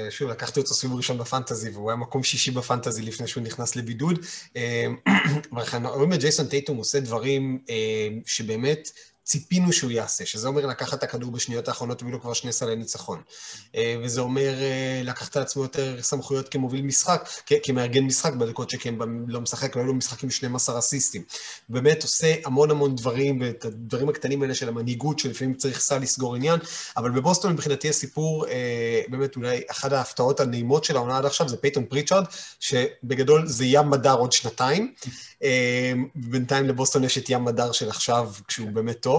שוב, לקחתי אותו סיבוב ראשון בפנטזי, והוא היה מקום שישי בפנטזי לפני שהוא נכנס לבידוד. [CLEARS THROAT] אבל אנחנו רואים את ג'ייסון טייטום עושה דברים שבאמת ציפינו שהוא יעשה, שזה אומר לקחת את הכדור בשניות האחרונות ולא כבר שני סלי ניצחון. אה, וזה אומר אה, לקחת על עצמו יותר סמכויות כמוביל משחק, כמארגן משחק בדקות שקמבה לא משחק, והיו לו משחקים עם 12 אסיסטים. באמת עושה המון המון דברים, ואת הדברים הקטנים האלה של המנהיגות, שלפעמים צריך סל לסגור עניין, אבל בבוסטון מבחינתי הסיפור, אה, באמת אולי אחת ההפתעות הנעימות של העונה עד עכשיו זה פייטון פריצ'ארד, שבגדול זה ים מדר עוד שנתיים. בינתיים לבוסטון יש את ים מדר של עכשיו, כשהוא באמת טוב,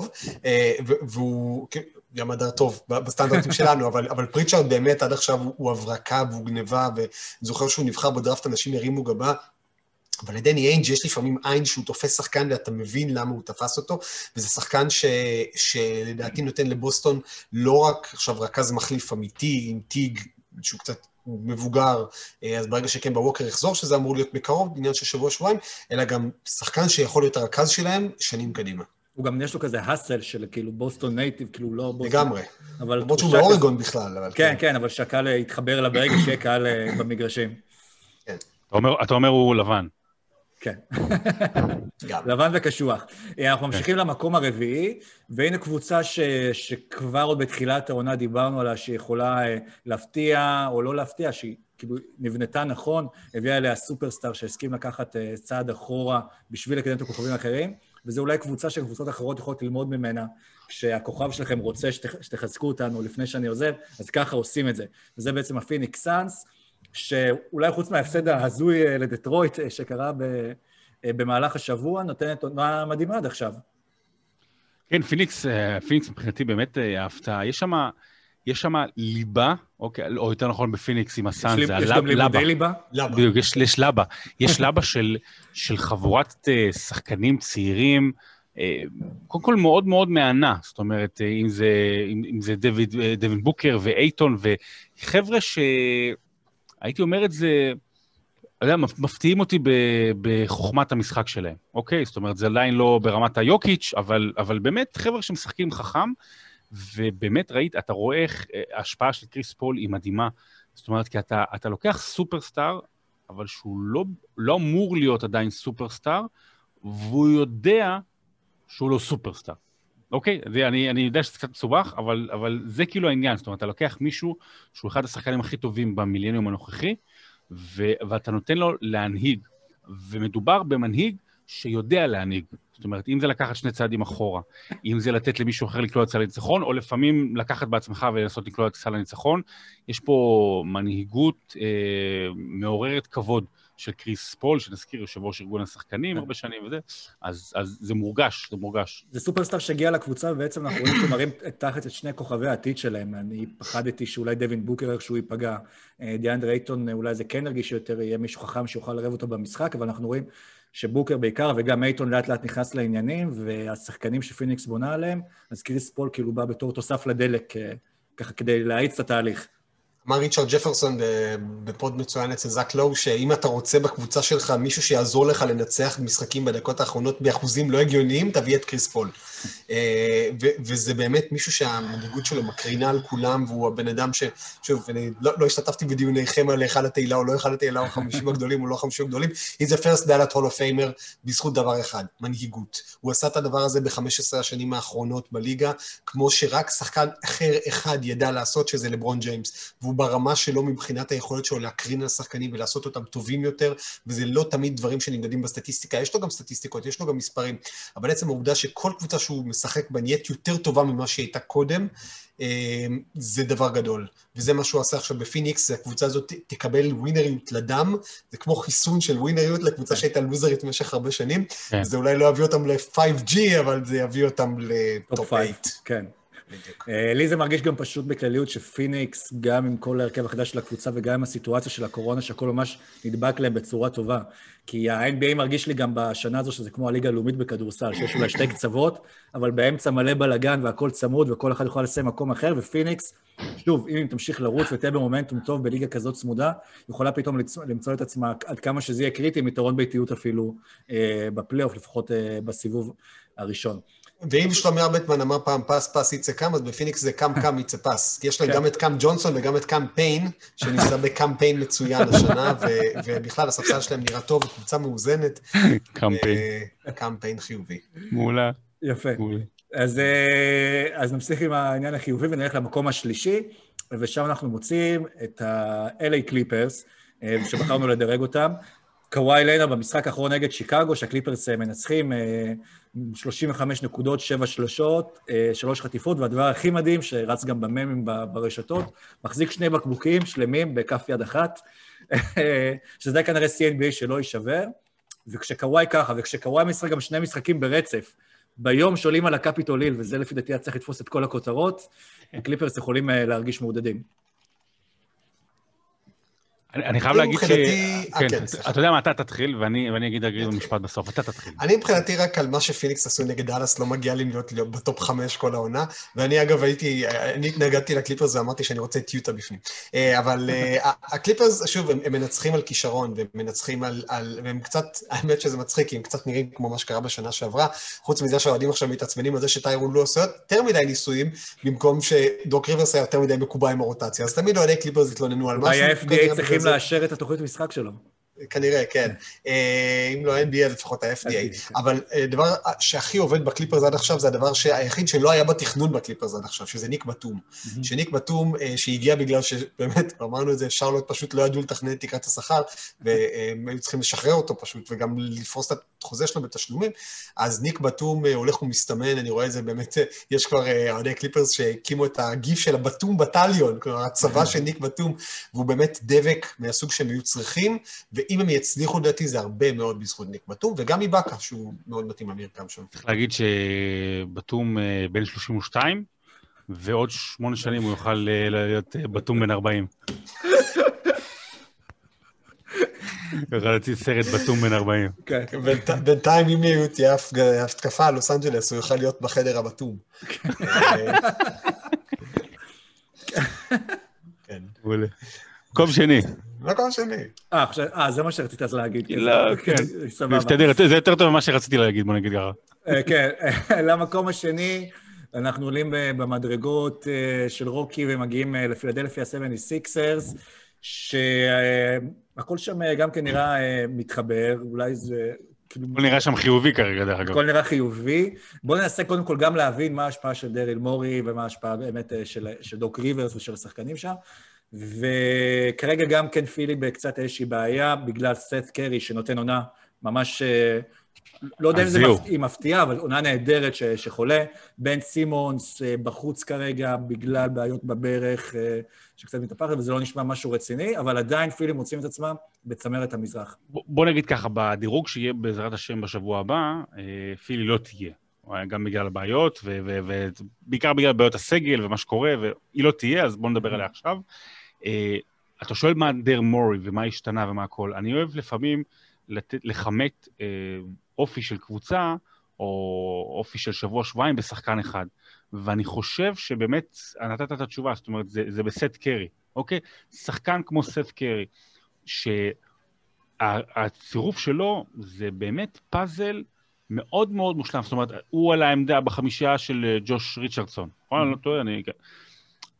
אה, ו- והוא... כן, ים מדר טוב בסטנדרטים [LAUGHS] שלנו, אבל, אבל פריצ'ארד באמת עד עכשיו הוא, הברקה והוא גניבה, ואני זוכר שהוא נבחר בדראפט, אנשים הרימו גבה, אבל לדני איינג' יש לפעמים עין שהוא תופס שחקן ואתה מבין למה הוא תפס אותו, וזה שחקן ש, שלדעתי נותן לבוסטון לא רק עכשיו רכז מחליף אמיתי עם טיג, שהוא קצת מבוגר, אה, אז ברגע שקמבה ווקר יחזור, שזה אמור להיות בקרוב, בעניין של שבוע-שבועיים, אלא גם שחקן שיכול להיות הרכז שלהם שנים קדימה.
הוא גם, יש לו כזה ה hustle של כאילו בוסטון native, כאילו לא בוסטון...
לגמרי.
אבל
למרות שהוא
תחושה
באורגון בכלל, אבל
כן, כן, אבל שהקהל יתחבר אליו ברגע שיהיה קהל אה, במגרשים.
אומר- אתה אומר הוא לבן.
כן. לבן וקשוח. אה, אנחנו ממשיכים למקום הרביעי, והנה קבוצה ש, שכבר עוד בתחילת העונה דיברנו עליה, שיכולה אה, להפתיע או לא להפתיע, שהיא כאילו נבנתה נכון, הביאה אליה סופרסטאר שהסכים לקחת צעד אחורה בשביל לקדם את הכוכבים האחרים, וזו אולי קבוצה שקבוצות אחרות יכולות ללמוד ממנה. כשהכוכב שלכם רוצה שתח, שתחזקו אותנו לפני שאני עוזב, אז ככה עושים את זה. וזה בעצם הפיניקס סאנס, שאולי חוץ מההפסד ההזוי אה, לדטרויט אה, שקרה ב... אה, במהלך השבוע, נותנת עונה מדהימה עד עכשיו.
כן, פיניקס, פיניקס מבחינתי באמת ההפתעה. יש שם, יש שם ליבה, אוקיי, או יותר נכון בפיניקס עם הסאנס,
יש
זה
לי- יש גם לימודי ליבה?
למה?
בדיוק, יש, יש ליבה. יש [LAUGHS] לבה של, של חבורת uh, שחקנים צעירים, uh, קודם כל מאוד מאוד מהנה, זאת אומרת, uh, אם זה, אם, אם זה דויד, uh, דויד בוקר ואייטון, וחבר'ה שהייתי אומר את זה, אתה יודע, מפ- מפתיעים אותי ב, בחוכמת המשחק שלהם, אוקיי? זאת אומרת, זה עדיין לא ברמת היוקיץ', אבל, אבל באמת חבר'ה שמשחקים חכם, ובאמת ראית, אתה רואה איך אה, ההשפעה של קריס פול היא מדהימה. זאת אומרת, כי אתה, אתה לוקח סופרסטאר, אבל שהוא לא, לא אמור להיות עדיין סופרסטאר, והוא יודע שהוא לא סופרסטאר. אוקיי? זה, אני, אני יודע שזה קצת מסובך, אבל, אבל זה כאילו העניין. זאת אומרת, אתה לוקח מישהו שהוא אחד השחקנים הכי טובים במיליניום הנוכחי, ו, ואתה נותן לו להנהיג. ומדובר במנהיג שיודע להנהיג. זאת אומרת, אם זה לקחת שני צעדים אחורה, אם זה לתת למישהו אחר לקלוע את סל הניצחון, או לפעמים לקחת בעצמך ולנסות לקלוע את סל הניצחון, יש פה מנהיגות אה, מעוררת כבוד של כריס פול, שנזכיר, יושב ראש ארגון השחקנים הרבה שנים וזה, אז, אז זה מורגש, זה מורגש.
זה סופרסטאר שהגיע לקבוצה, ובעצם אנחנו רואים שמרים תחת את שני כוכבי העתיד שלהם. אני פחדתי שאולי דווין בוקר איכשהו ייפגע. אה, דיאנדרה אייטון, אה, אולי זה כן ירגיש שיותר יהיה מישהו חכם שיוכל לערב אותו במשחק, אבל אנחנו רואים שבוקר בעיקר, וגם אייטון לאט לאט נכנס לעניינים, והשחקנים שפיניקס בונה עליהם, אז כריס פול כאילו בא בתור תוסף לדלק, אה, ככה כדי להאיץ את התהליך.
אמר ריצ'רד ג'פרסון בפוד מצוין אצל זאק לואו, שאם אתה רוצה בקבוצה שלך מישהו שיעזור לך לנצח משחקים בדקות האחרונות באחוזים לא הגיוניים, תביא את כריס פול. אה, וזה באמת מישהו שהמנהיגות שלו מקרינה על כולם, והוא הבן אדם ש... שוב, אני לא, לא השתתפתי בדיוניכם על היכל התהילה או לא היכל התהילה או חמישים הגדולים או לא חמישים הגדולים, he's the first ballot hall of famer בזכות דבר אחד, מנהיגות. הוא עשה את הדבר הזה ב-15 השנים האחרונות בליגה, כמו שרק שחקן אחר אחד ידע לעשות, שזה לברון ג'יימס. והוא ברמה שלו מבחינת היכולת שלו להקרין על שחקנים ולעשות אותם טובים יותר, וזה לא תמיד דברים שנמדדים בסטטיסטיקה. יש לו גם סטטיסטיקות, יש לו גם מספרים, אבל עצם העובדה שכל קבוצה שהוא שהוא משחק בה נהיית יותר טובה ממה שהיא הייתה קודם, אה, זה דבר גדול. וזה מה שהוא עשה עכשיו בפיניקס, הקבוצה הזאת תקבל ווינריות לדם, זה כמו חיסון של ווינריות לקבוצה שהייתה לוזרית במשך הרבה שנים.
כן.
זה אולי לא יביא אותם ל-5G, אבל זה יביא אותם
top
ל top 8.
five, כן. אה, לי זה מרגיש גם פשוט בכלליות שפיניקס, גם עם כל ההרכב החדש של הקבוצה וגם עם הסיטואציה של הקורונה, שהכל ממש נדבק להם בצורה טובה. כי ה-NBA מרגיש לי גם בשנה הזו שזה כמו הליגה הלאומית בכדורסל, שיש אולי שתי קצוות, אבל באמצע מלא בלאגן והכל צמוד וכל אחד יכול לסיים מקום אחר, ופיניקס, שוב, אם היא תמשיך לרוץ ותהיה במומנטום טוב בליגה כזאת צמודה, יכולה פתאום למצוא את עצמה, עד כמה שזה יהיה קריטי, עם יתרון ביתיות אפילו אה, בפלייאוף, לפחות אה, בסיבוב הראשון.
ואם שלומי ארבטמן אמר פעם פס פס יצא קם, אז בפיניקס זה קם קם יצא פס. כי יש להם
כן.
גם את קם ג'ונסון וגם את קם פיין, שנמצא בקמפיין מצוין השנה, ובכלל הספסל שלהם נראה טוב, קבוצה מאוזנת. [LAUGHS]
קמפיין.
אה, קמפיין חיובי.
מעולה,
יפה. אז, אה, אז נמשיך עם העניין החיובי ונלך למקום השלישי, ושם אנחנו מוצאים את ה-LA קליפרס, אה, שבחרנו לדרג אותם. קוואי לנה במשחק האחרון נגד שיקגו, שהקליפרס אה, מנצחים, אה, 35 נקודות, 7 שלושות, אה, 3 חטיפות, והדבר הכי מדהים, שרץ גם בממים ברשתות, מחזיק שני בקבוקים שלמים בכף יד אחת, שזה כנראה CNBA שלא יישבר. וכשקוואי ככה, וכשקוואי משחק גם שני משחקים ברצף, ביום שעולים על הקפיטול היל, וזה לפי דעתי היה צריך לתפוס את כל הכותרות, הקליפרס יכולים אה, להרגיש מעודדים.
אני חייב להגיד ש...
מבחינתי- אה,
כן,
כן.
אתה יודע מה, אתה תתחיל, ואני אגיד רגע במשפט בסוף. אתה תתחיל.
אני מבחינתי רק על מה שפיניקס עשו נגד דאלאס, לא מגיע לי להיות, ב top חמש כל העונה, ואני אגב הייתי, אני התנגדתי לקליפרס ואמרתי שאני רוצה את יוטה בפנים. אה, אבל אה, [LAUGHS] הקליפרס, שוב, הם, מנצחים על כישרון, והם מנצחים על, על, והם קצת, [LAUGHS] האמת שזה מצחיק, כי הם קצת נראים כמו מה שקרה בשנה שעברה, חוץ מזה שהאוהדים עכשיו מתעצבנים על זה שטיירון לא עושה יותר מדי ניסויים, במקום שדוק ריברס היה יותר מדי מקובע עם הרוטציה. אז תמיד אוהדי קליפרס התלוננו על משהו.
לאשר את התוכנית משחק שלו.
כנראה, כן. אה, אם לא NBA, לפחות ה-FDA.
כן.
אבל אה, הדבר שהכי עובד בקליפרס עד עכשיו, זה הדבר היחיד שלא היה בתכנון בקליפרס עד עכשיו, שזה ניק בתום. שניק בתום, אה, שהגיע בגלל שבאמת, אמרנו את זה, שרלוט פשוט לא ידעו לתכנן את תקרת השכר, והם היו צריכים לשחרר אותו פשוט, וגם לפרוס את החוזה שלו בתשלומים. אז ניק בתום אה, הולך ומסתמן, אני רואה את זה באמת, אה, יש כבר אה, אוהדי קליפרס שהקימו את הגיף של הבתום בטליון, כלומר, הצבא של ניק בתום, והוא באמת דבק מהסוג שהם היו צריכים, ואם הם יצליחו, לדעתי, זה הרבה מאוד בזכות ניק בתום, וגם מבאקה, שהוא מאוד מתאים למרקם שם.
צריך להגיד שבתום בן 32, ועוד שמונה שנים הוא יוכל אה, להיות בתום בן 40. יוכל להוציא סרט בתום בן 40.
כן.
בינתי- בינתיים, אם יהיו- תהיה התקפה על לוס אנג'לס, הוא יוכל להיות בחדר הבתום. [LAUGHS] כן.
מקום שני.
מקום שני.
אה, עכשיו- אה, זה מה שרצית אז להגיד.
לא, [LAUGHS]
כן, סבבה.
זה יותר טוב ממה שרציתי להגיד, בוא נגיד ככה.
אה, כן, [LAUGHS] למקום השני, אנחנו עולים במדרגות אה, של רוקי ומגיעים אה, לפילדלפיה 76ers, שהכל שם אה, גם כן נראה אה, מתחבר, אולי זה... כאילו,
הכל נראה שם חיובי כרגע, דרך אגב.
הכל נראה חיובי. בואו ננסה קודם כל גם להבין מה ההשפעה של דריל מורי ומה ההשפעה באמת אה, של, של דוק ריברס ושל השחקנים שם. וכרגע גם כן פילי בקצת איזושהי בעיה בגלל סט קרי שנותן עונה ממש, אה, לא יודע אם זה
הזיהו.
מפ- היא מפתיעה, אבל עונה נהדרת ש, שחולה. בן סימונס אה, בחוץ כרגע בגלל בעיות בברך אה, שקצת מתהפכת, וזה לא נשמע משהו רציני, אבל עדיין פילי מוצאים את עצמם בצמרת המזרח.
ב- בוא נגיד ככה, בדירוג שיהיה בעזרת השם בשבוע הבא, פילי לא תהיה. גם בגלל הבעיות, ובעיקר בגלל בעיות הסגל ומה שקורה, והיא לא תהיה, אז בואו נדבר עליה עכשיו. אה, אתה שואל מה דר מורי ומה השתנה ומה הכל. אני אוהב לפעמים לתת, לכמת אה, אופי של קבוצה, או אופי של שבוע-שבועיים בשחקן אחד. ואני חושב שבאמת נתת את התשובה, זאת אומרת, זה, זה בסט קרי, אוקיי? שחקן כמו סט קרי, שהצירוף שלו זה באמת פאזל מאוד מאוד מושלם. זאת אומרת, הוא על העמדה בחמישייה של אה, ג'וש ריצ'רדסון. נכון? אני לא טועה, אני...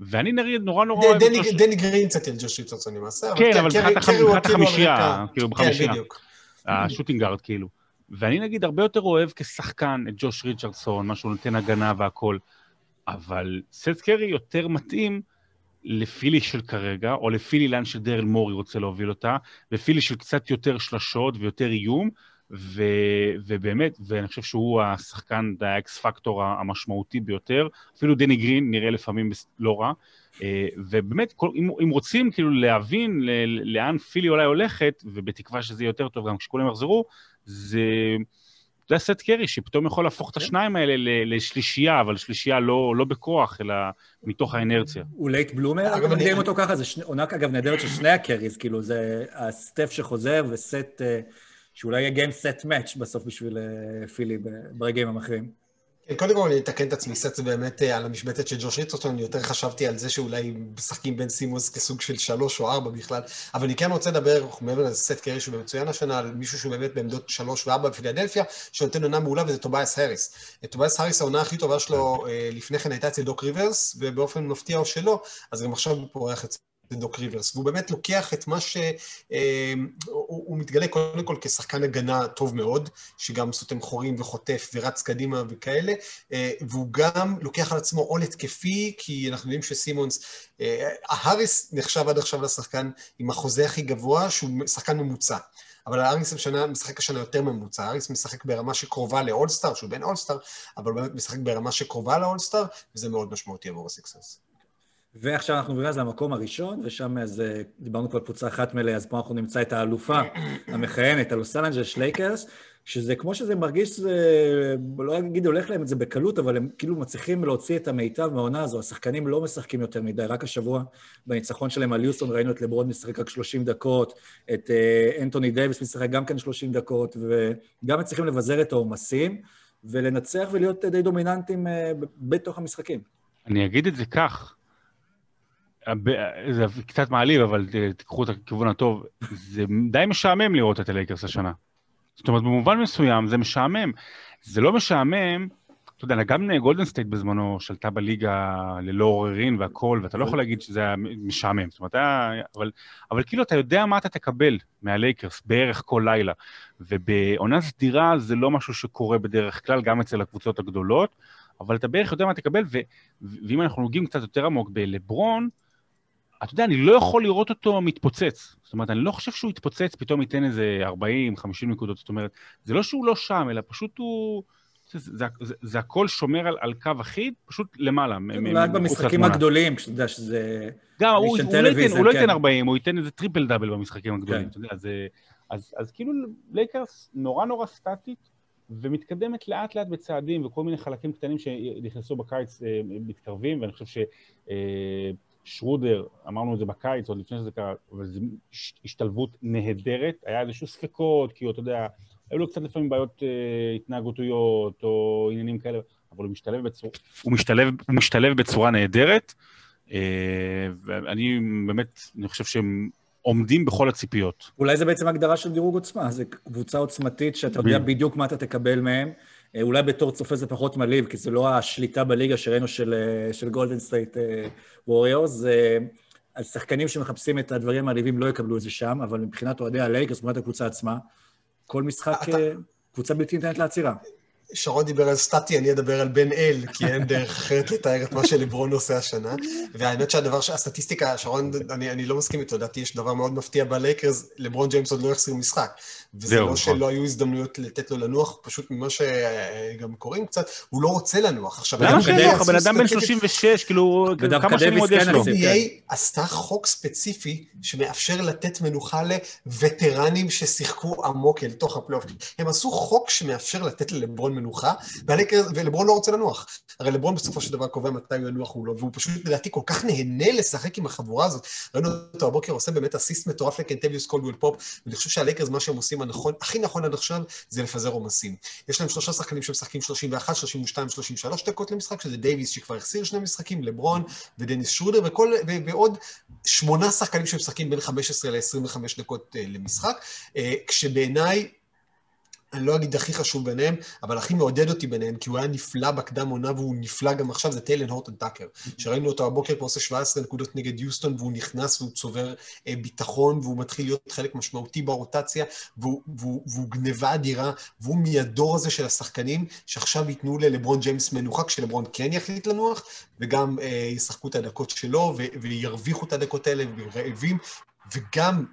ואני נגיד נורא נורא אוהב את
דני- גרין קצת על ג'וש ריצ'רדסון למעשה,
כן, אבל מבחינת
כאילו
החמישייה. כאילו
כן,
בחמישייה.
בדיוק.
ה shooting guard כאילו. ואני נגיד הרבה יותר אוהב כשחקן את ג'וש ריצ'רדסון, מה שהוא נותן הגנה והכל, אבל סט קרי יותר מתאים לפילי של כרגע, או לפילי לאן שדרל מורי רוצה להוביל אותה, ופילי של קצת יותר שלשות ויותר איום, ו, ובאמת, ואני חושב שהוא השחקן, האקס פקטור המשמעותי ביותר. אפילו דני גרין נראה לפעמים לא רע. אה, ובאמת, כל, אם, אם רוצים כאילו להבין ל, לאן פילי אולי הולכת, ובתקווה שזה יהיה יותר טוב גם כשכולם יחזרו, זה... זה הסט קרי שפתאום יכול להפוך את השניים האלה לשלישייה, אבל שלישייה לא, לא בכוח, אלא מתוך האנרציה.
הוא late bloomer, אגב, מגדירים אותו ככה, זה עונה אגב נהדרת של שני הקריז, כאילו זה הסטף שחוזר וסט, אה, שאולי יהיה game set match בסוף בשביל אה, פילי ברגעים המכריעים.
כן, קודם כל אני אתקן את עצמי, סט באמת אה, על המשבצת של ג'וש ריצ'רדסון, יותר חשבתי על זה שאולי משחקים בן סימונס כסוג של שלוש או ארבע בכלל, אבל אני כן רוצה לדבר, מעבר לסט קרי שהוא מצוין השנה, על מישהו שהוא באמת בעמדות שלוש וארבע בפילדלפיה, שנותן עונה מעולה וזה טובייס האריס. טובייס האריס העונה הכי טובה שלו אה, לפני כן הייתה אצל דוק ריברס, ובאופן מפתיע או שלא, אז גם עכשיו הוא פורח אצל דוק ריברס, והוא באמת לוקח את מה ש... אה, הוא, מתגלה קודם כל כשחקן הגנה טוב מאוד, שגם סותם חורים וחוטף ורץ קדימה וכאלה, אה, והוא גם לוקח על עצמו עול התקפי, כי אנחנו יודעים שסימונס, אה, האריס נחשב עד עכשיו לשחקן עם החוזה הכי גבוה, שהוא שחקן ממוצע. אבל האריס השנה משחק השנה יותר ממוצע, האריס משחק ברמה שקרובה ל all-star, שהוא בן all-star, אבל באמת משחק ברמה שקרובה ל all-star, וזה מאוד משמעותי עבור הסיקסס.
ועכשיו אנחנו עוברים אז למקום הראשון, ושם אז אה, דיברנו כבר על קבוצה אחת מ-LA, אז פה אנחנו נמצא את האלופה המכהנת, הלוס אנג'לס לייקרס, שזה כמו שזה מרגיש, זה, לא אגיד הולך להם את זה בקלות, אבל הם כאילו מצליחים להוציא את המיטב מהעונה הזו, השחקנים לא משחקים יותר מדי, רק השבוע בניצחון שלהם על יוסטון ראינו את לברון משחק רק 30 דקות, את אה, אנטוני דייוויס משחק גם כן 30 דקות, וגם מצליחים לבזר את העומסים, ולנצח ולהיות די דומיננטים אה, בתוך המשחקים.
אני אגיד את זה כך, זה קצת מעליב, אבל תיקחו את הכיוון הטוב, זה די משעמם לראות את הלייקרס השנה. זאת אומרת, במובן מסוים זה משעמם. זה לא משעמם, אתה יודע, גם גולדן סטייט בזמנו שלטה בליגה ללא עוררין והכל, ואתה לא יכול להגיד שזה היה משעמם. זאת אומרת, היה, אבל, אבל כאילו אתה יודע מה אתה תקבל מהלייקרס בערך כל לילה. ובעונה סדירה זה לא משהו שקורה בדרך כלל, גם אצל הקבוצות הגדולות, אבל אתה בערך יודע מה תקבל, ו, ואם אנחנו נוגעים קצת יותר עמוק בלברון, אתה יודע, אני לא יכול לראות אותו מתפוצץ. זאת אומרת, אני לא חושב שהוא יתפוצץ, פתאום ייתן איזה 40, 50 נקודות. זאת אומרת, זה לא שהוא לא שם, אלא פשוט הוא... זה, זה, זה, זה הכל שומר על, על קו אחיד, פשוט למעלה.
אולי במשחקים הגדולים, שאתה יודע שזה...
גם, הוא, הוא, לא ייתן, הוא לא ייתן 40, הוא ייתן איזה triple double במשחקים הגדולים, כן. אתה יודע, זה... אז, אז כאילו לייקרס נורא נורא סטטית, ומתקדמת לאט לאט בצעדים, וכל מיני חלקים קטנים שנכנסו בקיץ אה, מתקרבים, ואני חושב ש... אה, שרודר, אמרנו את זה בקיץ, עוד לפני שזה קרה, אבל זו השתלבות נהדרת, היה איזשהו ספקות, כי אתה יודע, היו לו קצת לפעמים בעיות אה, התנהגותיות או עניינים כאלה, אבל הוא משתלב, בצור... הוא משתלב, הוא משתלב בצורה נהדרת, אה, ואני באמת, אני חושב שהם עומדים בכל הציפיות.
אולי זה בעצם הגדרה של דירוג עוצמה, זו קבוצה עוצמתית שאתה יודע בדיוק מה אתה תקבל מהם. אה, אולי בתור צופה זה פחות מלהיב, כי זה לא השליטה בליגה שראינו של, אה, של גולדן סטייט ווריורס. אז שחקנים שמחפשים את הדברים המעליבים לא יקבלו את זה שם, אבל מבחינת אוהדי הלייקרס, מבחינת הקבוצה עצמה, כל משחק, אתה... אה, קבוצה בלתי ניתנת לעצירה.
שרון דיבר על סטטי, אני אדבר על בן אל, כי אין דרך אחרת לתאר את מה שלברון עושה השנה. והאמת שהדבר, הסטטיסטיקה, שרון, אני, אני לא מסכים איתו, לדעתי יש דבר מאוד מפתיע בלייקרס, לברון ג'יימס עוד לא החסיר משחק. וזה לא נכון. שלא היו הזדמנויות לתת לו לנוח, פשוט ממה שגם קוראים קצת, הוא לא רוצה לנוח.
עכשיו, למה שינוח? הבן אדם בן 36, כאילו, כמה שנים עוד יש לו?
NBA עשתה חוק ספציפי שמאפשר לתת מנוחה לווטרנים ששיחקו עמוק אל תוך הפלייאוף. הם עשו חוק שמאפשר לתת ללברון מנוחה, ולברון לא רוצה לנוח. הרי לברון בסופו של דבר קובע מתי הוא ינוח או לא, והוא פשוט לדעתי כל כך נהנה לשחק עם החבורה הזאת. ראינו אותו הבוקר עושה באמת אסיסט מטורף לקנטוויוס קולדוול פופ, ואני חושב שהלייקרס, מה שהם עושים הנכון, הכי נכון עד עכשיו, זה לפזר עומסים. יש להם שלושה שחקנים שמשחקים 31, 32, 33 דקות למשחק, שזה דייוויס שכבר החסיר שני משחקים, לברון ודניס שרודר, וכל, ועוד שמונה שחקנים שמשחקים בין 15 ל-25 דקות אה, למשחק, uh, כשבעיניי... אני לא אגיד הכי חשוב ביניהם, אבל הכי מעודד אותי ביניהם, כי הוא היה נפלא בקדם עונה והוא נפלא גם עכשיו, זה טיילן הורטון טאקר. שראינו אותו הבוקר פה עושה 17 נקודות נגד יוסטון, והוא נכנס והוא צובר אה, ביטחון, והוא מתחיל להיות חלק משמעותי ברוטציה, והוא, והוא, והוא גניבה אדירה, והוא מהדור הזה של השחקנים, שעכשיו ייתנו ללברון ג'יימס מנוחה, כשלברון כן יחליט לנוח, וגם אה, ישחקו את הדקות שלו, ו- וירוויחו את הדקות האלה, ורעבים. וגם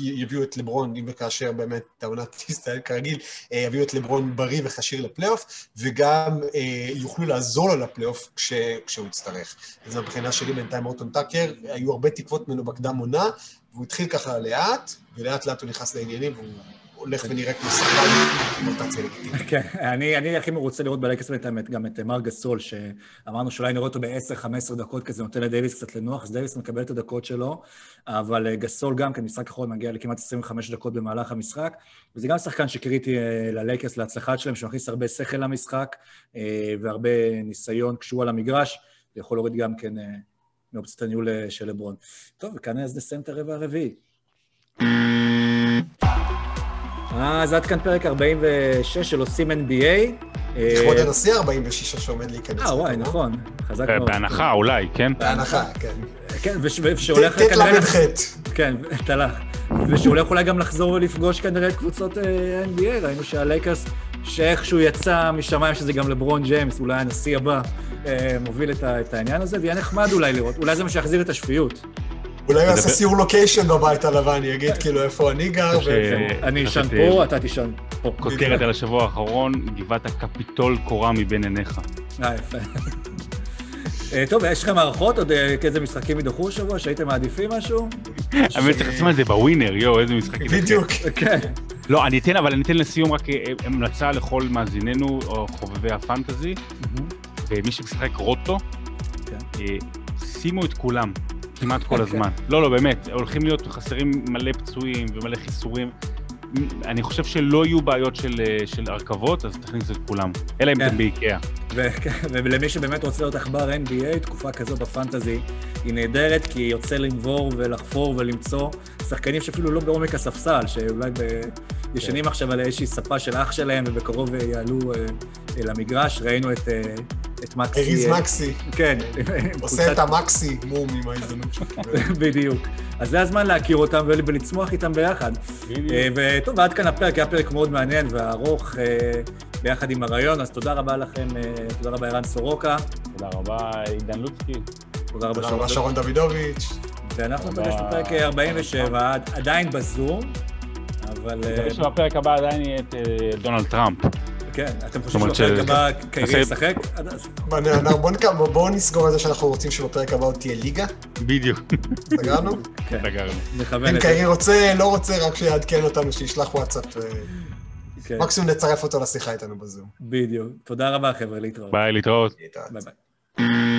יביאו את לברון, אם וכאשר באמת העונה תסתיים כרגיל, אה, יביאו את לברון בריא וכשיר לפלייאוף, וגם אה, יוכלו לעזור לו לפלייאוף כש, כשהוא יצטרך. אז מבחינה שלי בינתיים הורטון טאקר, היו הרבה תקוות ממנו בקדם עונה, והוא התחיל ככה לאט, ולאט לאט הוא נכנס לעניינים, והוא הולך ונראה כמו שחקן עם רוטציה לגיטימית.
כן, אני, הכי מרוצה לראות בלייקרס באמת גם את מארק גסול, שאמרנו שאולי נראה אותו ב-10-15 דקות כזה, נותן לדייוויס קצת לנוח, אז דייוויס מקבל את הדקות שלו, אבל אה, גסול גם כן, משחק אחרון מגיע לכמעט 25 דקות במהלך המשחק, וזה גם שחקן שקריטי אה, ללייקס, להצלחה שלהם, שמכניס הרבה שכל למשחק, אה, והרבה ניסיון כשהוא על המגרש, ויכול להוריד גם כן מאופציית הניהול של לברון. טוב, וכאן אז נסיים את הרבע הרביעי. אז עד כאן פרק 46 של עושים NBA.
לכבוד הנשיא 46 שעומד להיכנס.
אה, וואי, נכון. חזק
מאוד. בהנחה אולי, כן?
בהנחה, כן.
כן, ושהולך.
ט"ל"ח.
כן, תל"ח. ושהולך אולי גם לחזור ולפגוש כנראה את קבוצות NBA. ראינו שהלייקרס, שאיכשהו יצא משמיים שזה גם לברון ג'יימס, אולי הנשיא הבא, מוביל את העניין הזה, ויהיה נחמד אולי לראות. אולי זה מה שיחזיר את השפיות.
אולי הוא יעשה סיור location בבית הלבן, יגיד כאילו איפה אני גר.
אני אשן פה, אתה תישן פה.
כותרת על השבוע האחרון, גבעת הקפיטול קורה מבין עיניך.
אה, יפה. טוב, יש לכם הערכות? עוד איזה משחקים ידחו השבוע? שהייתם מעדיפים משהו?
האמת צריך לשים על זה בווינר, יואו, איזה משחקים.
בדיוק.
כן.
לא, אני אתן, אבל אני אתן לסיום רק המלצה לכל מאזיננו או חובבי הפנטזי, ומי שמשחק רוטו, שימו את כולם. כמעט כל הזמן. לא, לא, באמת, הולכים להיות חסרים מלא פצועים ומלא חיסורים. אני חושב שלא יהיו בעיות של, של הרכבות, אז תכניס את כולם. אלא אם אתם באיקאה. [LAUGHS]
ולמי שבאמת רוצה להיות עכבר NBA, תקופה כזו בפנטזי היא נהדרת, כי יוצא לנבור ולחפור ולמצוא שחקנים שאפילו לא בעומק הספסל, שאולי ב... ישנים עכשיו על איזושהי ספה של אח שלהם, ובקרוב יעלו למגרש. ראינו את... את מקסי.
אריז מקסי.
כן. [LAUGHS]
עושה את המקסי מום עם ההזדמנות שלו. [LAUGHS]
בדיוק. אז זה הזמן להכיר אותם ולצמוח איתם ביחד. וטוב, עד כאן הפרק, היה פרק מאוד מעניין וארוך ביחד עם הרעיון, אז תודה רבה לכם, תודה רבה ערן סורוקה.
תודה רבה עידן לוצקי.
תודה רבה
רבה שרון דוידוביץ'.
ואנחנו נפגש בפרק 47, עדיין בזום, אבל...
אני חושב שבפרק הבא עדיין יהיה את דונלד טראמפ.
כן, אתם חושבים שבפרק הבא קיירי ישחק?
בואו נסגור את זה שאנחנו רוצים שבפרק הבא עוד תהיה ליגה.
בדיוק.
סגרנו?
כן,
סגרנו.
אם קיירי רוצה, לא רוצה, רק שיעדכן אותנו, שישלח וואטסאפ. מקסימום נצרף אותו לשיחה איתנו בזום.
בדיוק. תודה רבה, חבר'ה, להתראות.
ביי, להתראות.
ביי ביי.